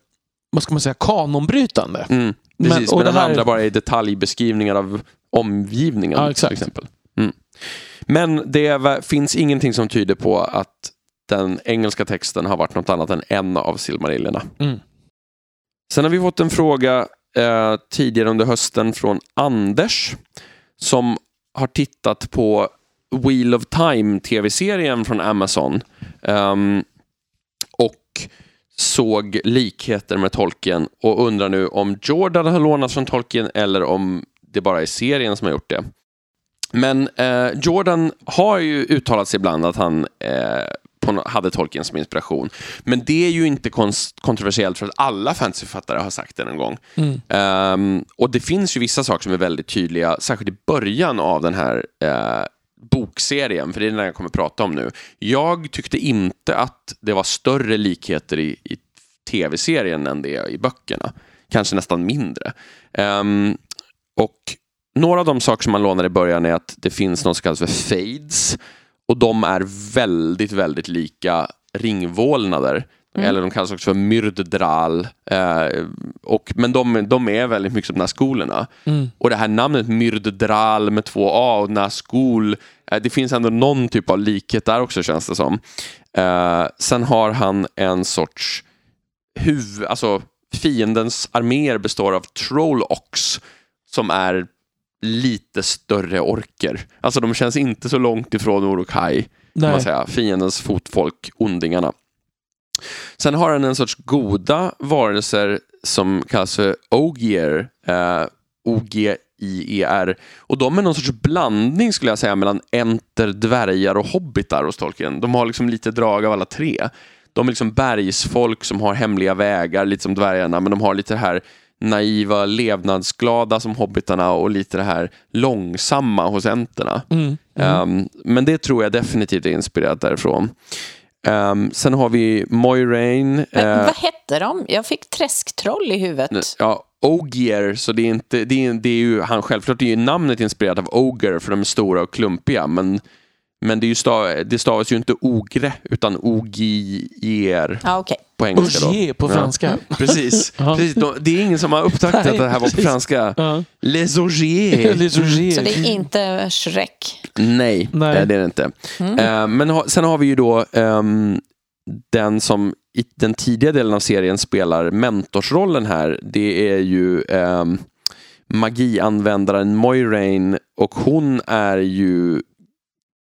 vad ska man säga, kanonbrytande. Mm, precis, och men, det den här- andra bara är detaljbeskrivningar av omgivningen. Ja, exakt. Till exempel. Mm. Men det finns ingenting som tyder på att den engelska texten har varit något annat än en av Silmarillerna. Mm. Sen har vi fått en fråga eh, tidigare under hösten från Anders som har tittat på Wheel of Time tv-serien från Amazon ehm, och såg likheter med Tolkien och undrar nu om Jordan har lånat från Tolkien eller om det bara är serien som har gjort det. Men eh, Jordan har ju uttalat sig ibland att han eh, hade Tolkien som inspiration. Men det är ju inte kontroversiellt för att alla fantasyförfattare har sagt det någon gång. Mm. Ehm, och det finns ju vissa saker som är väldigt tydliga, särskilt i början av den här eh, bokserien, för det är den jag kommer prata om nu. Jag tyckte inte att det var större likheter i, i tv-serien än det är i böckerna. Kanske nästan mindre. Um, och några av de saker som man lånar i början är att det finns något som kallas för fades. Och de är väldigt, väldigt lika ringvålnader. Eller de kallas också för myrdedral. Eh, och, men de, de är väldigt mycket som Nazgulerna. Mm. Och det här namnet myrdedral med två A och Nazgul, eh, det finns ändå någon typ av likhet där också känns det som. Eh, sen har han en sorts huvud, alltså fiendens arméer består av troll-ox som är lite större orker. Alltså de känns inte så långt ifrån man säga. Fiendens fotfolk, ondingarna. Sen har han en sorts goda varelser som kallas för Ogier. Eh, O-G-I-E-R. Och de är någon sorts blandning skulle jag säga mellan enter, dvärgar och hobbitar hos Tolkien. De har liksom lite drag av alla tre. De är liksom bergsfolk som har hemliga vägar, lite som dvärgarna, men de har lite det här naiva, levnadsglada som hobbitarna och lite det här långsamma hos enterna. Mm. Um, men det tror jag definitivt är inspirerat därifrån. Um, sen har vi Moiraine. Men, eh, vad hette de? Jag fick träsktroll i huvudet. Ja, Ogier, så det är inte, det är, det är ju, han självklart är ju namnet inspirerat av Oger för de är stora och klumpiga, men, men det, är ju stav, det stavas ju inte ogre utan ogier Ja, okej. på engelska då. Ogier på Ja. franska. Precis, Ja. precis. De- det är ingen som har upptäckt att det här var på precis. franska. Ja. Les ogiers. Les Ogier. Så det är inte Shrek. Nej, Nej. eh, det är det inte. Eh, men ha, sen har vi ju då ehm, den som i den tidiga delen av serien spelar mentorsrollen här. Det är ju um, magianvändaren Moiraine och hon är ju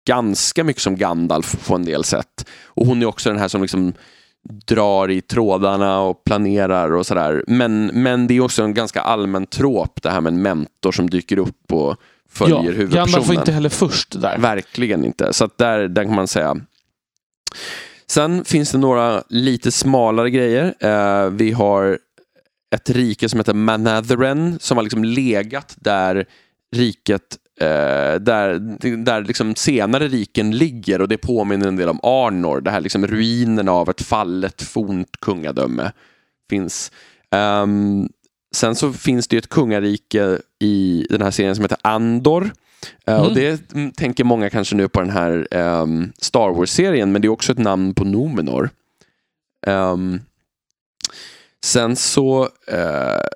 ganska mycket som Gandalf på en del sätt. Och hon är också den här som liksom drar i trådarna och planerar och sådär. Men, men det är också en ganska allmän trop det här med en mentor som dyker upp och följer ja, huvudpersonen. Gandalf var inte heller först där. Verkligen inte. Så att där, där kan man säga. Sen finns det några lite smalare grejer. Eh, vi har ett rike som heter Manetheren som har liksom legat där riket eh, där, där liksom senare riken ligger och det påminner en del om Arnor. Det här liksom ruinerna av ett fallet fornt kungadöme finns. Ehm, sen så finns det ju ett kungarike i den här serien som heter Andor. Eh, Mm. Och det mm, tänker många kanske nu på den här ehm, Star Wars-serien, men det är också ett namn på Numenor. Ehm, sen så eh,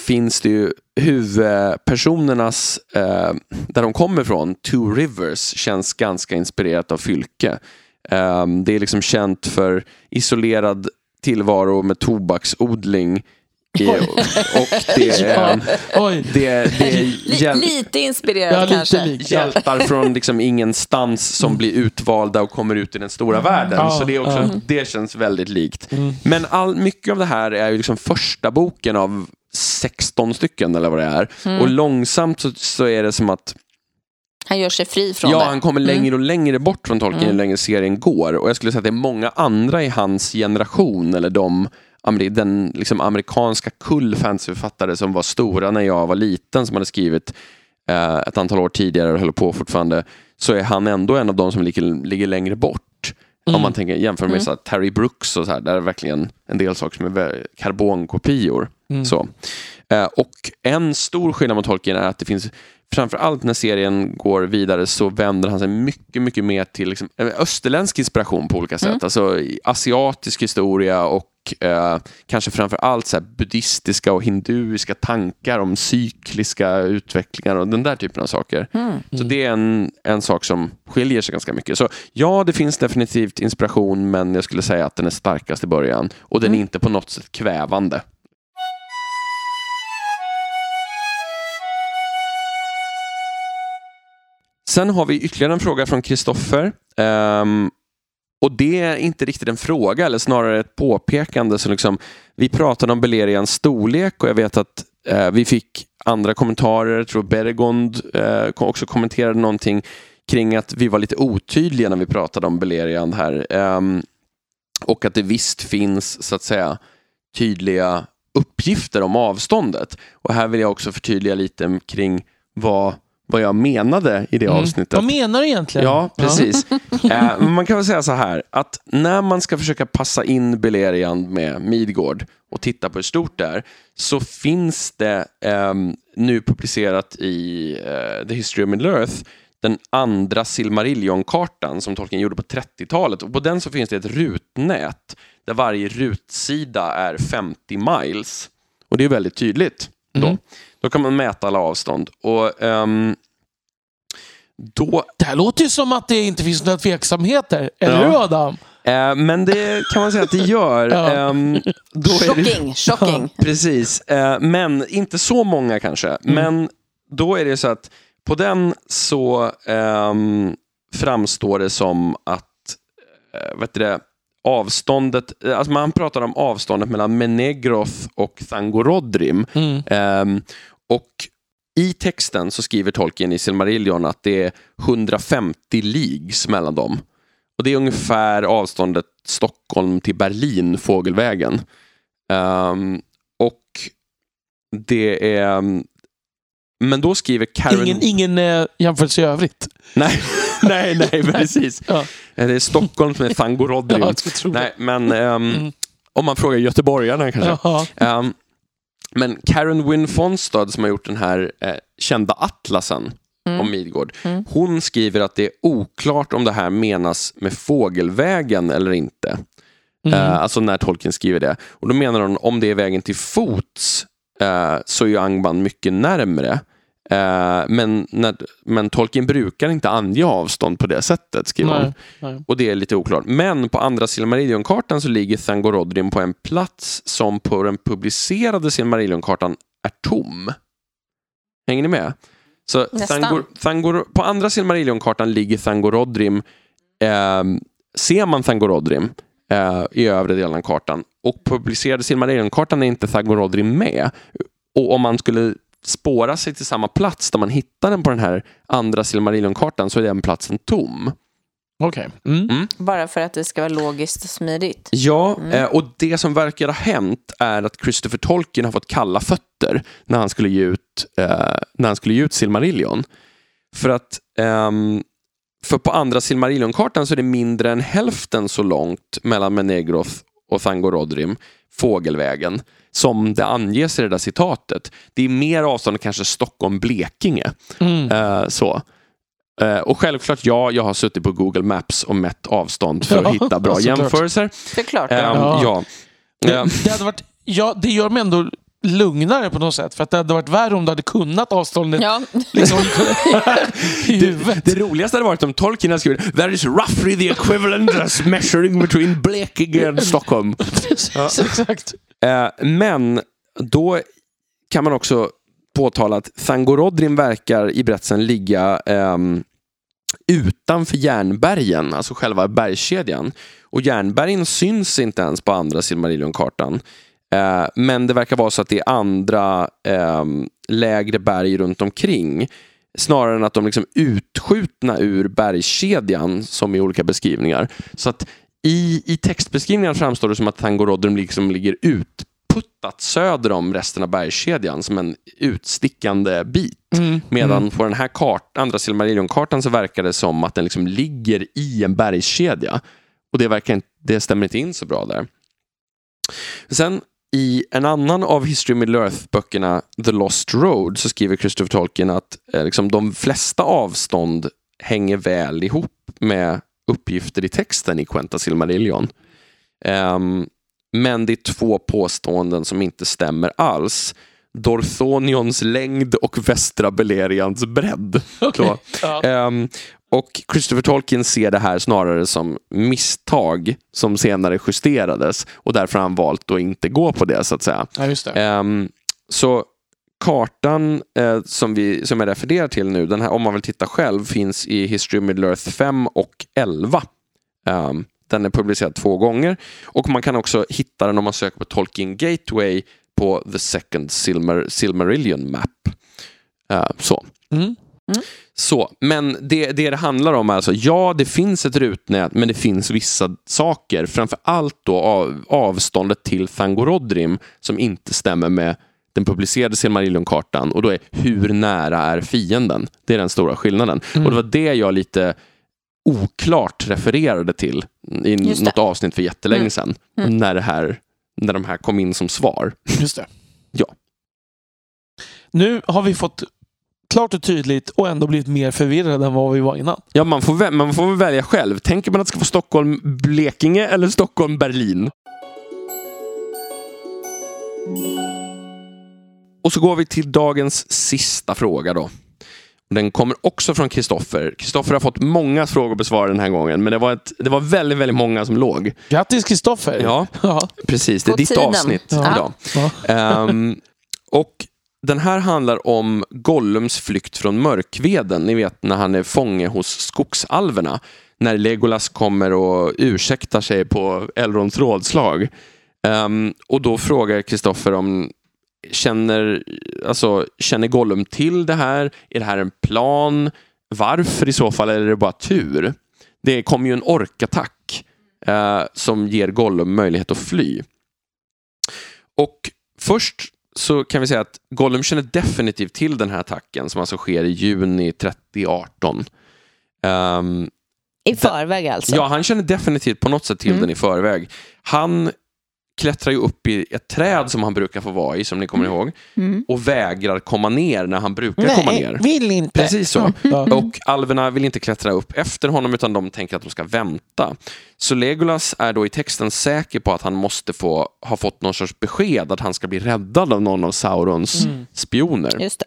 finns det ju huvudpersonernas, eh, där de kommer ifrån, Two Rivers, känns ganska inspirerat av Fylke. Ehm, det är liksom känt för isolerad tillvaro med tobaksodling. I, och, och det är, det, det är hjäl- lite inspirerad Ja, kanske. hjältar från liksom ingenstans som blir utvalda och kommer ut i den stora världen. Ja, så det, är också, det känns väldigt likt. Mm. Men all, mycket av det här är ju liksom första boken av 16 stycken eller vad det är. Mm. Och långsamt så, så är det som att Han gör sig fri från ja, det. han kommer Mm. längre och längre bort från Tolkien ju längre serien går. Och jag skulle säga att det är många andra i hans generation, eller de den liksom amerikanska kull fantasyförfattare som var stora när jag var liten, som hade skrivit eh, ett antal år tidigare och höll på fortfarande, så är han ändå en av de som ligger, ligger längre bort. Om man tänker, jämför med så här, Terry Brooks och så här, där är verkligen en del saker som är vä- karbonkopior. Så. Eh, och en stor skillnad mot Tolkien är att det finns, framförallt när serien går vidare så vänder han sig mycket, mycket mer till liksom, eh, österländsk inspiration på olika sätt. Alltså i asiatisk historia och eh, kanske framförallt så här, buddhistiska och hinduiska tankar om cykliska utvecklingar och den där typen av saker. Så det är en, en sak som skiljer sig ganska mycket. Så ja, det finns definitivt inspiration men jag skulle säga att den är starkast i början och den är inte på något sätt kvävande. Sen har vi ytterligare en fråga från Kristoffer. Um, och det är inte riktigt en fråga, eller snarare ett påpekande. Så liksom, vi pratade om Belerians storlek och jag vet att eh, vi fick andra kommentarer. Jag tror Beregond eh, också kommenterade någonting kring att vi var lite otydliga när vi pratade om Beleriand här. Ehm, och att det visst finns, så att säga, tydliga uppgifter om avståndet. Och här vill jag också förtydliga lite kring vad, vad jag menade i det avsnittet. Vad menar du egentligen? Ja, precis. eh, man kan väl säga så här, att när man ska försöka passa in Beleriand med Midgård och titta på hur stort det är, så finns det ehm, nu publicerat i eh, The History of Middle Earth den andra Silmarillion-kartan som Tolkien gjorde på 30-talet. Och på den så finns det ett rutnät där varje rutsida är 50 miles. Och det är väldigt tydligt. Då, då kan man mäta alla avstånd. Och ehm, då Det här låter ju som att det inte finns några tveksamheter. Eller Ja. hur Adam? Eh, men det kan man säga att det gör. Ja. Ehm, då är det, Shocking, shocking. precis. Eh, men inte så många kanske. Men då är det så att på den så ehm, framstår det som att eh, vet du det, avståndet, eh, alltså man pratar om avståndet mellan Menegroth och Thangorodrim. Mm. Ehm, och i texten så skriver Tolkien i Silmarillion att det är 150 leagues mellan dem. Och det är ungefär avståndet Stockholm till Berlin, fågelvägen. Ehm, och det är... Men då skriver Karen... Ingen, ingen eh, jämförelse i övrigt. Nej, nej, nej, precis. Ja. Det är Stockholm som är Thangorodrim. Ja, nej, men ehm, Mm. om man frågar göteborgarna kanske. Jaha. Men Karen Wynne Fonstad som har gjort den här eh, kända atlasen om Midgård. Hon skriver att det är oklart om det här menas med fågelvägen eller inte. Eh, alltså när Tolkien skriver det. Och då menar hon om det är vägen till fots eh, så är ju Angban mycket närmre. Eh, men, när, men Tolkien brukar inte ange avstånd på det sättet, skriver hon. Nej, nej. Och det är lite oklart. Men på andra Silmarillion-kartan så ligger Thangorodrim på en plats som på den publicerade Silmarillion-kartan är tom. Hänger ni med? Så. Thangor, Thangor, på andra Silmarillion-kartan ligger Thangorodrim. Eh, ser man Thangorodrim eh, i övre delen av kartan och publicerade Silmarillion-kartan är inte Thangorodrim med. Och om man skulle spåra sig till samma plats där man hittar den på den här andra Silmarillion-kartan så är den platsen tom. Okej. Mm. Bara för att det ska vara logiskt och smidigt. Ja, eh, och det som verkar ha hänt är att Christopher Tolkien har fått kalla fötter när han skulle ge ut, eh, när han skulle ge ut Silmarillion. För att ehm, för på andra Silmarillion-kartan så är det mindre än hälften så långt mellan Menegroth och Thangorodrim fågelvägen som det anges i det där citatet. Det är mer avstånd än kanske Stockholm-Blekinge. Mm. Så. Eh, och självklart, ja, jag har suttit på Google Maps och mätt avstånd för att Ja, hitta bra jämförelser. Såklart. Ehm, Ja. ja. Det, Eh, det, hade varit, ja, det gör mig ändå lugnare på något sätt. För att det hade varit värre om du hade kunnat avståndet Ja. liksom, i det, huvudet. det roligaste hade varit om Tolkien hade skrivit That is roughly the equivalent as measuring between Blekinge and Stockholm. Precis, exakt. Eh, men då kan man också påtala att Thangorodrim verkar i berättelsen ligga ehm, utanför järnbergen, alltså själva bergskedjan. Och järnbergen syns inte ens på andra Silmarillion-kartan. Eh, men det verkar vara så att det är andra ehm, lägre berg runt omkring. Snarare än att de liksom utskjutna ur bergskedjan som i olika beskrivningar. Så att i, i textbeskrivningen framstår det som att Thangorodrim liksom ligger utputtat söder om resten av bergskedjan som en utstickande bit. Mm. Medan på den här kart, andra Silmarillion-kartan så verkar det som att den liksom ligger i en bergskedja. Och det, verkar, inte- det stämmer inte in så bra där. Sen i en annan av History Middle Earth-böckerna, The Lost Road, så skriver Christopher Tolkien att eh, liksom, de flesta avstånd hänger väl ihop med uppgifter i texten i Quenta Silmarillion. Ehm, men det är två påståenden som inte stämmer alls. Dorthonions längd och västra Belerians bredd. Okej. Så. Ja. Och Christopher Tolkien ser det här snarare som misstag som senare justerades och därför har han valt att inte gå på det så att säga. ja, just det. Ehm, så kartan eh, som, vi, som jag refererar till nu, den här, om man vill titta själv, finns i History of Middle Earth 5 och 11. Ehm, den är publicerad två gånger och man kan också hitta den om man söker på Tolkien Gateway på The Second Silmar, Silmarillion Map. Eh, så. Mm. Så, men det, det det handlar om är alltså, ja det finns ett rutnät men det finns vissa saker, framför allt då av, avståndet till Thangorodrim som inte stämmer med den publicerade Silmarillion-kartan och då är hur nära är fienden? Det är den stora skillnaden. Mm. Och det var det jag lite oklart refererade till i något avsnitt för jättelänge Mm. sedan. Mm. När, det här, när de här kom in som svar. Just det. Ja. Nu har vi fått klart och tydligt och ändå blivit mer förvirrade än vad vi var innan. Ja, man får, vä- man får väl välja själv. Tänker man att det ska vara Stockholm-Blekinge eller Stockholm-Berlin? Och så går vi till dagens sista fråga då. Den kommer också från Kristoffer. Kristoffer har fått många frågor besvarade den här gången, men det var, ett, det var väldigt, väldigt många som låg. Grattis Kristoffer! Ja, Ja. precis. Det är På ditt tiden. avsnitt Ja. idag. Ja. Ehm, och den här handlar om Gollums flykt från mörkveden. Ni vet när han är fånge hos skogsalverna. När Legolas kommer och ursäktar sig på Elrons rådslag. Um, och då frågar Kristoffer om känner, alltså, känner Gollum till det här? Är det här en plan? Varför i så fall? Eller är det bara tur? Det kommer ju en orkattack eh, som ger Gollum möjlighet att fly. Och först så kan vi säga att Gollum känner definitivt till den här attacken som alltså sker i juni 3018. Ehm, I förväg alltså? Ja, han känner definitivt på något sätt till Mm. den i förväg. Han klättrar ju upp i ett träd som han brukar få vara i, som ni kommer ihåg, Mm. och vägrar komma ner när han brukar komma ner. vill inte. Precis så. Och alverna vill inte klättra upp efter honom utan de tänker att de ska vänta. Så Legolas är då i texten säker på att han måste få, ha fått någon sorts besked att han ska bli räddad av någon av Saurons Mm. spioner. Just det.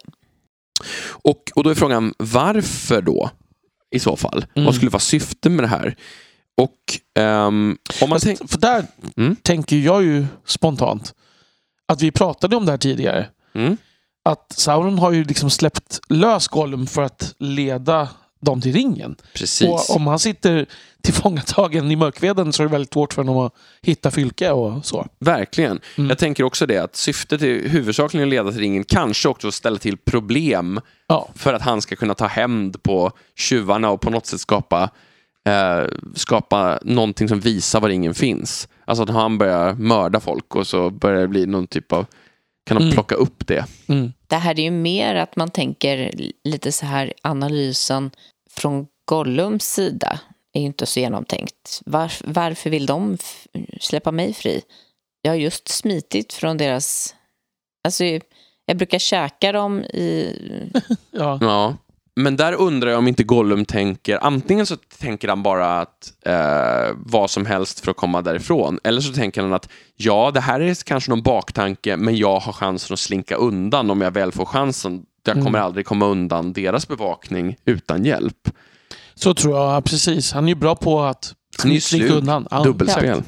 Och, och då är frågan, varför då? I så fall. Mm. Vad skulle vara syftet med det här? Och ehm, om man tänker... för där Mm. tänker jag ju spontant att vi pratade om det här tidigare. Mm, Att Sauron har ju liksom släppt lös Gollum för att leda dem till ringen. precis. Och om han sitter tillfångatagen i mörkveden så är det väldigt svårt för honom att hitta fylke och så. Verkligen. Mm. Jag tänker också det att syftet är huvudsakligen att leda till ringen, kanske också att ställa till problem Ja, för att han ska kunna ta hämnd på tjuvarna och på något sätt skapa, eh, skapa någonting som visar var ringen finns. Alltså att han börjar mörda folk och så börjar det bli någon typ av, kan de Mm. plocka upp det? mm. Det här är ju mer att man tänker lite så här analysen från Gollums sida är ju inte så genomtänkt. Var, varför vill de släppa mig fri? Jag har just smitit från deras... Alltså, jag brukar käka dem i... Ja. Ja. Men där undrar jag om inte Gollum tänker, antingen så tänker han bara att eh, vad som helst för att komma därifrån, eller så tänker han att ja, det här är kanske någon baktanke, men jag har chansen att slinka undan om jag väl får chansen. Jag kommer Mm. aldrig komma undan deras bevakning utan hjälp. Så tror jag, precis. Han är ju bra på att slinka undan. Ja, Dubbelspel.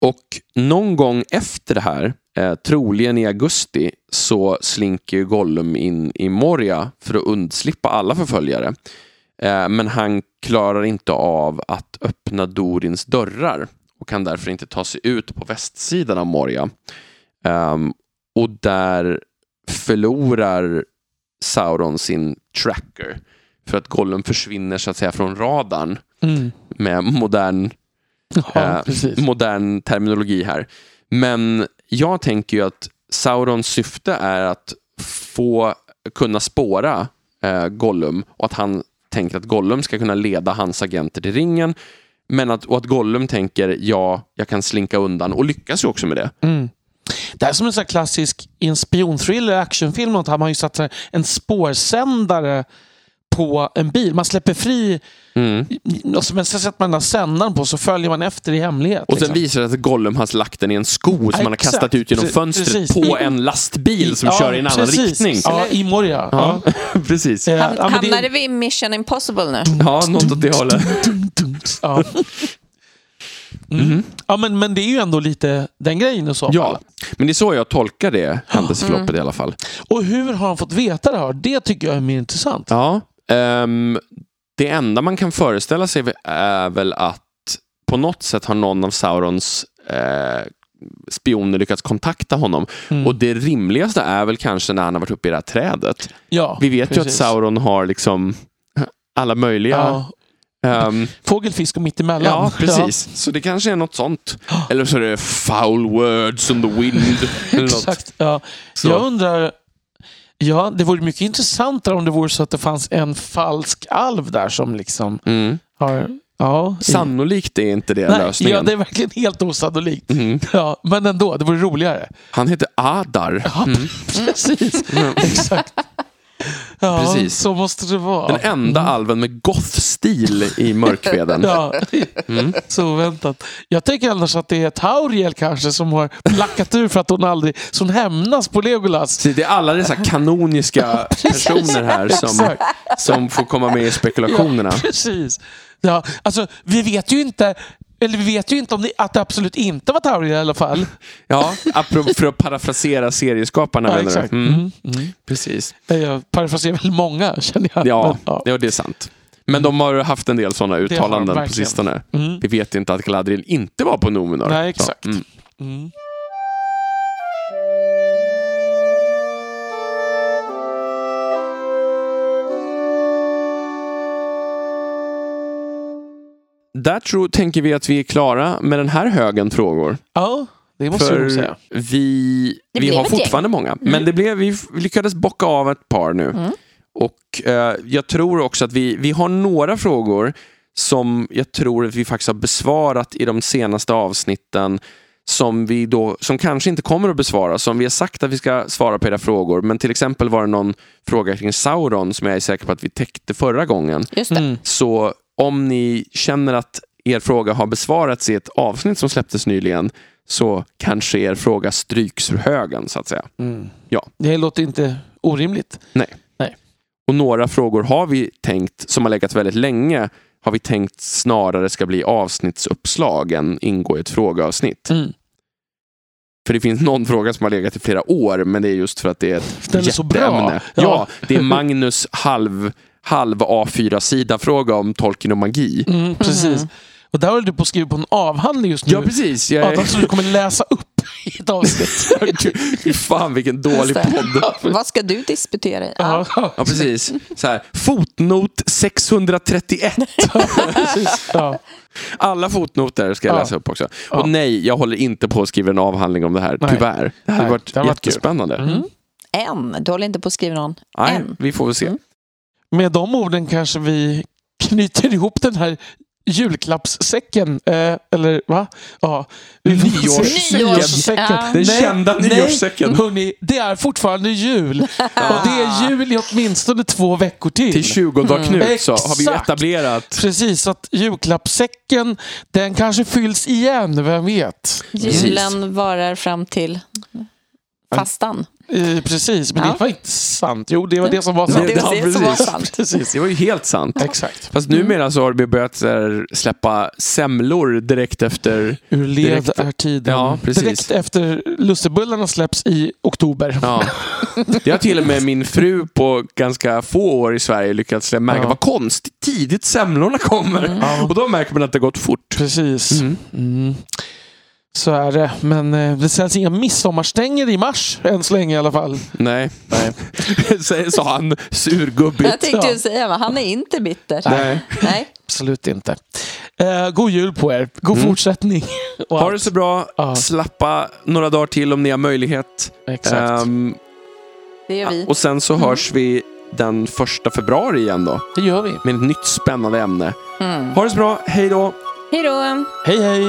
Och någon gång efter det här, eh, troligen i augusti, så slinker Gollum in i Moria för att undslippa alla förföljare. Eh, men han klarar inte av att öppna Dorins dörrar och kan därför inte ta sig ut på västsidan av Moria. Ehm, och där förlorar Sauron sin tracker för att Gollum försvinner så att säga från radarn Mm. med modern Ja, eh, modern terminologi här. Men jag tänker ju att Saurons syfte är att få kunna spåra eh, Gollum och att han tänker att Gollum ska kunna leda hans agenter till ringen. Men att, och att Gollum tänker ja, jag kan slinka undan och lyckas ju också med det. Mm. Det här är som en sån här klassisk i en spionthriller, actionfilm, något, har man ju satt en spårsändare på en bil. Man släpper fri, Mm. och så- men sen sätter man den här sändaren på så följer man efter i hemlighet. Och sen liksom. visar det att Gollum har lagt den i en sko som han har Exakt. kastat ut genom fönstret precis. på en lastbil som kör i en annan precis. riktning. Ja, i Moria. Ja. Ja, precis. Eh, Ham, ja, men det- hamnade vi i Mission Impossible nu? Ja, något åt det hållet. Ja. Mm. ja, men, men det är ju ändå lite den grejen i så fall. Ja, men det är så jag tolkar det händelseförloppet i alla fall. Och hur har han fått veta det här? Det tycker jag är mer intressant. Ja, ehm, det enda man kan föreställa sig är väl att på något sätt har någon av Saurons eh, spioner lyckats kontakta honom. Mm. Och det rimligaste är väl kanske när han har varit uppe i det här trädet. ja, Vi vet ju att precis. Sauron har liksom alla möjliga... Ja, ehm, fågel, fisk och mittemellan. ja, precis. Så det kanske är något sånt. Eller så är det foul words on the wind. Exakt. Ja. Så. Jag undrar... Ja, det vore mycket intressantare om det vore så att det fanns en falsk alv där som liksom Mm. har... Ja, Sannolikt är inte det Nej, lösningen. Ja, det är verkligen helt osannolikt. Mm. Ja, men ändå, det vore roligare. Han heter Adar. Ja, Mm. precis. Exakt. Ja, Precis. så måste det vara. Den enda alven med goth-stil i mörkveden. Ja, Mm. så oväntat. Jag tänker annars att det är Tauriel kanske som har lackat ur för att hon aldrig... Så hon hämnas på Legolas. Så det är alla dessa kanoniska personer här som, som får komma med i spekulationerna. Precis. Ja, alltså, vi vet ju inte... Eller vi vet ju inte om det, att det absolut inte var Tauriel i alla fall. Ja, för att parafrasera serieskaparna Ja, exakt. Mm, Mm. Mm. Precis. Jag parafraserar väl många, känner jag. Ja, Men, ja. ja, det är sant. Men de har haft en del sådana de uttalanden på sistone. Mm. Vi vet inte att Galadriel inte var på Numenor. Nej, exakt. Där tror, tänker vi att vi är klara med den här högen frågor. Ja, det måste jag nog säga. vi, Det vi har fortfarande många. Men det blev, vi lyckades bocka av ett par nu. Mm. Och eh, jag tror också att vi, vi har några frågor som jag tror att vi faktiskt har besvarat i de senaste avsnitten som, vi då, som kanske inte kommer att besvaras, som vi har sagt att vi ska svara på era frågor. Men till exempel var det någon fråga kring Sauron som jag är säker på att vi täckte förra gången. Just det. Mm. Så om ni känner att er fråga har besvarats i ett avsnitt som släpptes nyligen så kanske er fråga stryks ur högen så att säga. Mm. Ja. Det låter inte orimligt. Och några frågor har vi tänkt, som har legat väldigt länge, har vi tänkt snarare ska bli avsnittsuppslag än ingå i ett frågeavsnitt. Mm. För det finns någon fråga som har legat i flera år, men det är just för att det är ett Den är så bra. jätteämne. Ja. Ja, det är Magnus halv, halv A4-sida fråga om Tolkien och magi. Mm, precis. Och där håller du på att skriva på en avhandling just nu. Ja, precis. Jag Adam, som du kommer läsa upp i ett avsnitt. Fan vilken dålig podd. Vad ska du disputera i? Ja, Ja, precis. Så här, fotnot 631. precis. Ja. Alla fotnoter ska jag Ja. läsa upp också. Ja. Och nej, jag håller inte på att skriva en avhandling om det här, Nej. tyvärr. Det Nej, varit jättespännande. Mm. En. Du håller inte på att skriva någon? Nej, En. vi får väl se. Mm. Med de orden kanske vi knyter ihop den här julklappssäcken. Eh, eller va? Ja. Nyårssäcken. Nyårssäcken. Ja. Den Nej, kända nej, nyårssäcken. Hörni, det är fortfarande jul. Och det är jul i åtminstone två veckor till. Till 20 dagar Knut så har vi etablerat. Precis, så att julklappssäcken den kanske fylls igen, vem vet? Julen varar fram till fastan. Eh, precis, men Ja. det var inte sant. Jo, det var det som var Det sant. var det som var precis. sant. Precis, Det var ju helt sant. exakt. Fast numera så har vi börjat här, släppa semlor direkt efter. Ur led Direkt- är tiden. Ja, precis. Direkt efter lussebullarna släpps i oktober. Ja. Det har till och med min fru på ganska få år i Sverige lyckats märka Ja. vad konstigt tidigt semlorna kommer. Ja. Och då märker man att det har gått fort. Precis. Mm. Mm. Så är det. Men eh, det säljs inga midsommarstänger i mars än så länge i alla fall. Nej, nej. Sa han surgubbigt. Jag tänkte ju säga, men han är inte bitter. Nej. Nej. Absolut inte. Eh, god jul på er. God Mm. fortsättning. Ha allt. det så bra. Ja. Slappa några dagar till om ni har möjlighet. Exakt. Ehm, Det gör vi. och sen så hörs vi den första februari igen då. det gör vi. Med ett nytt spännande ämne. Mm. Ha det så bra. Hej då. Hej då! Hej hej!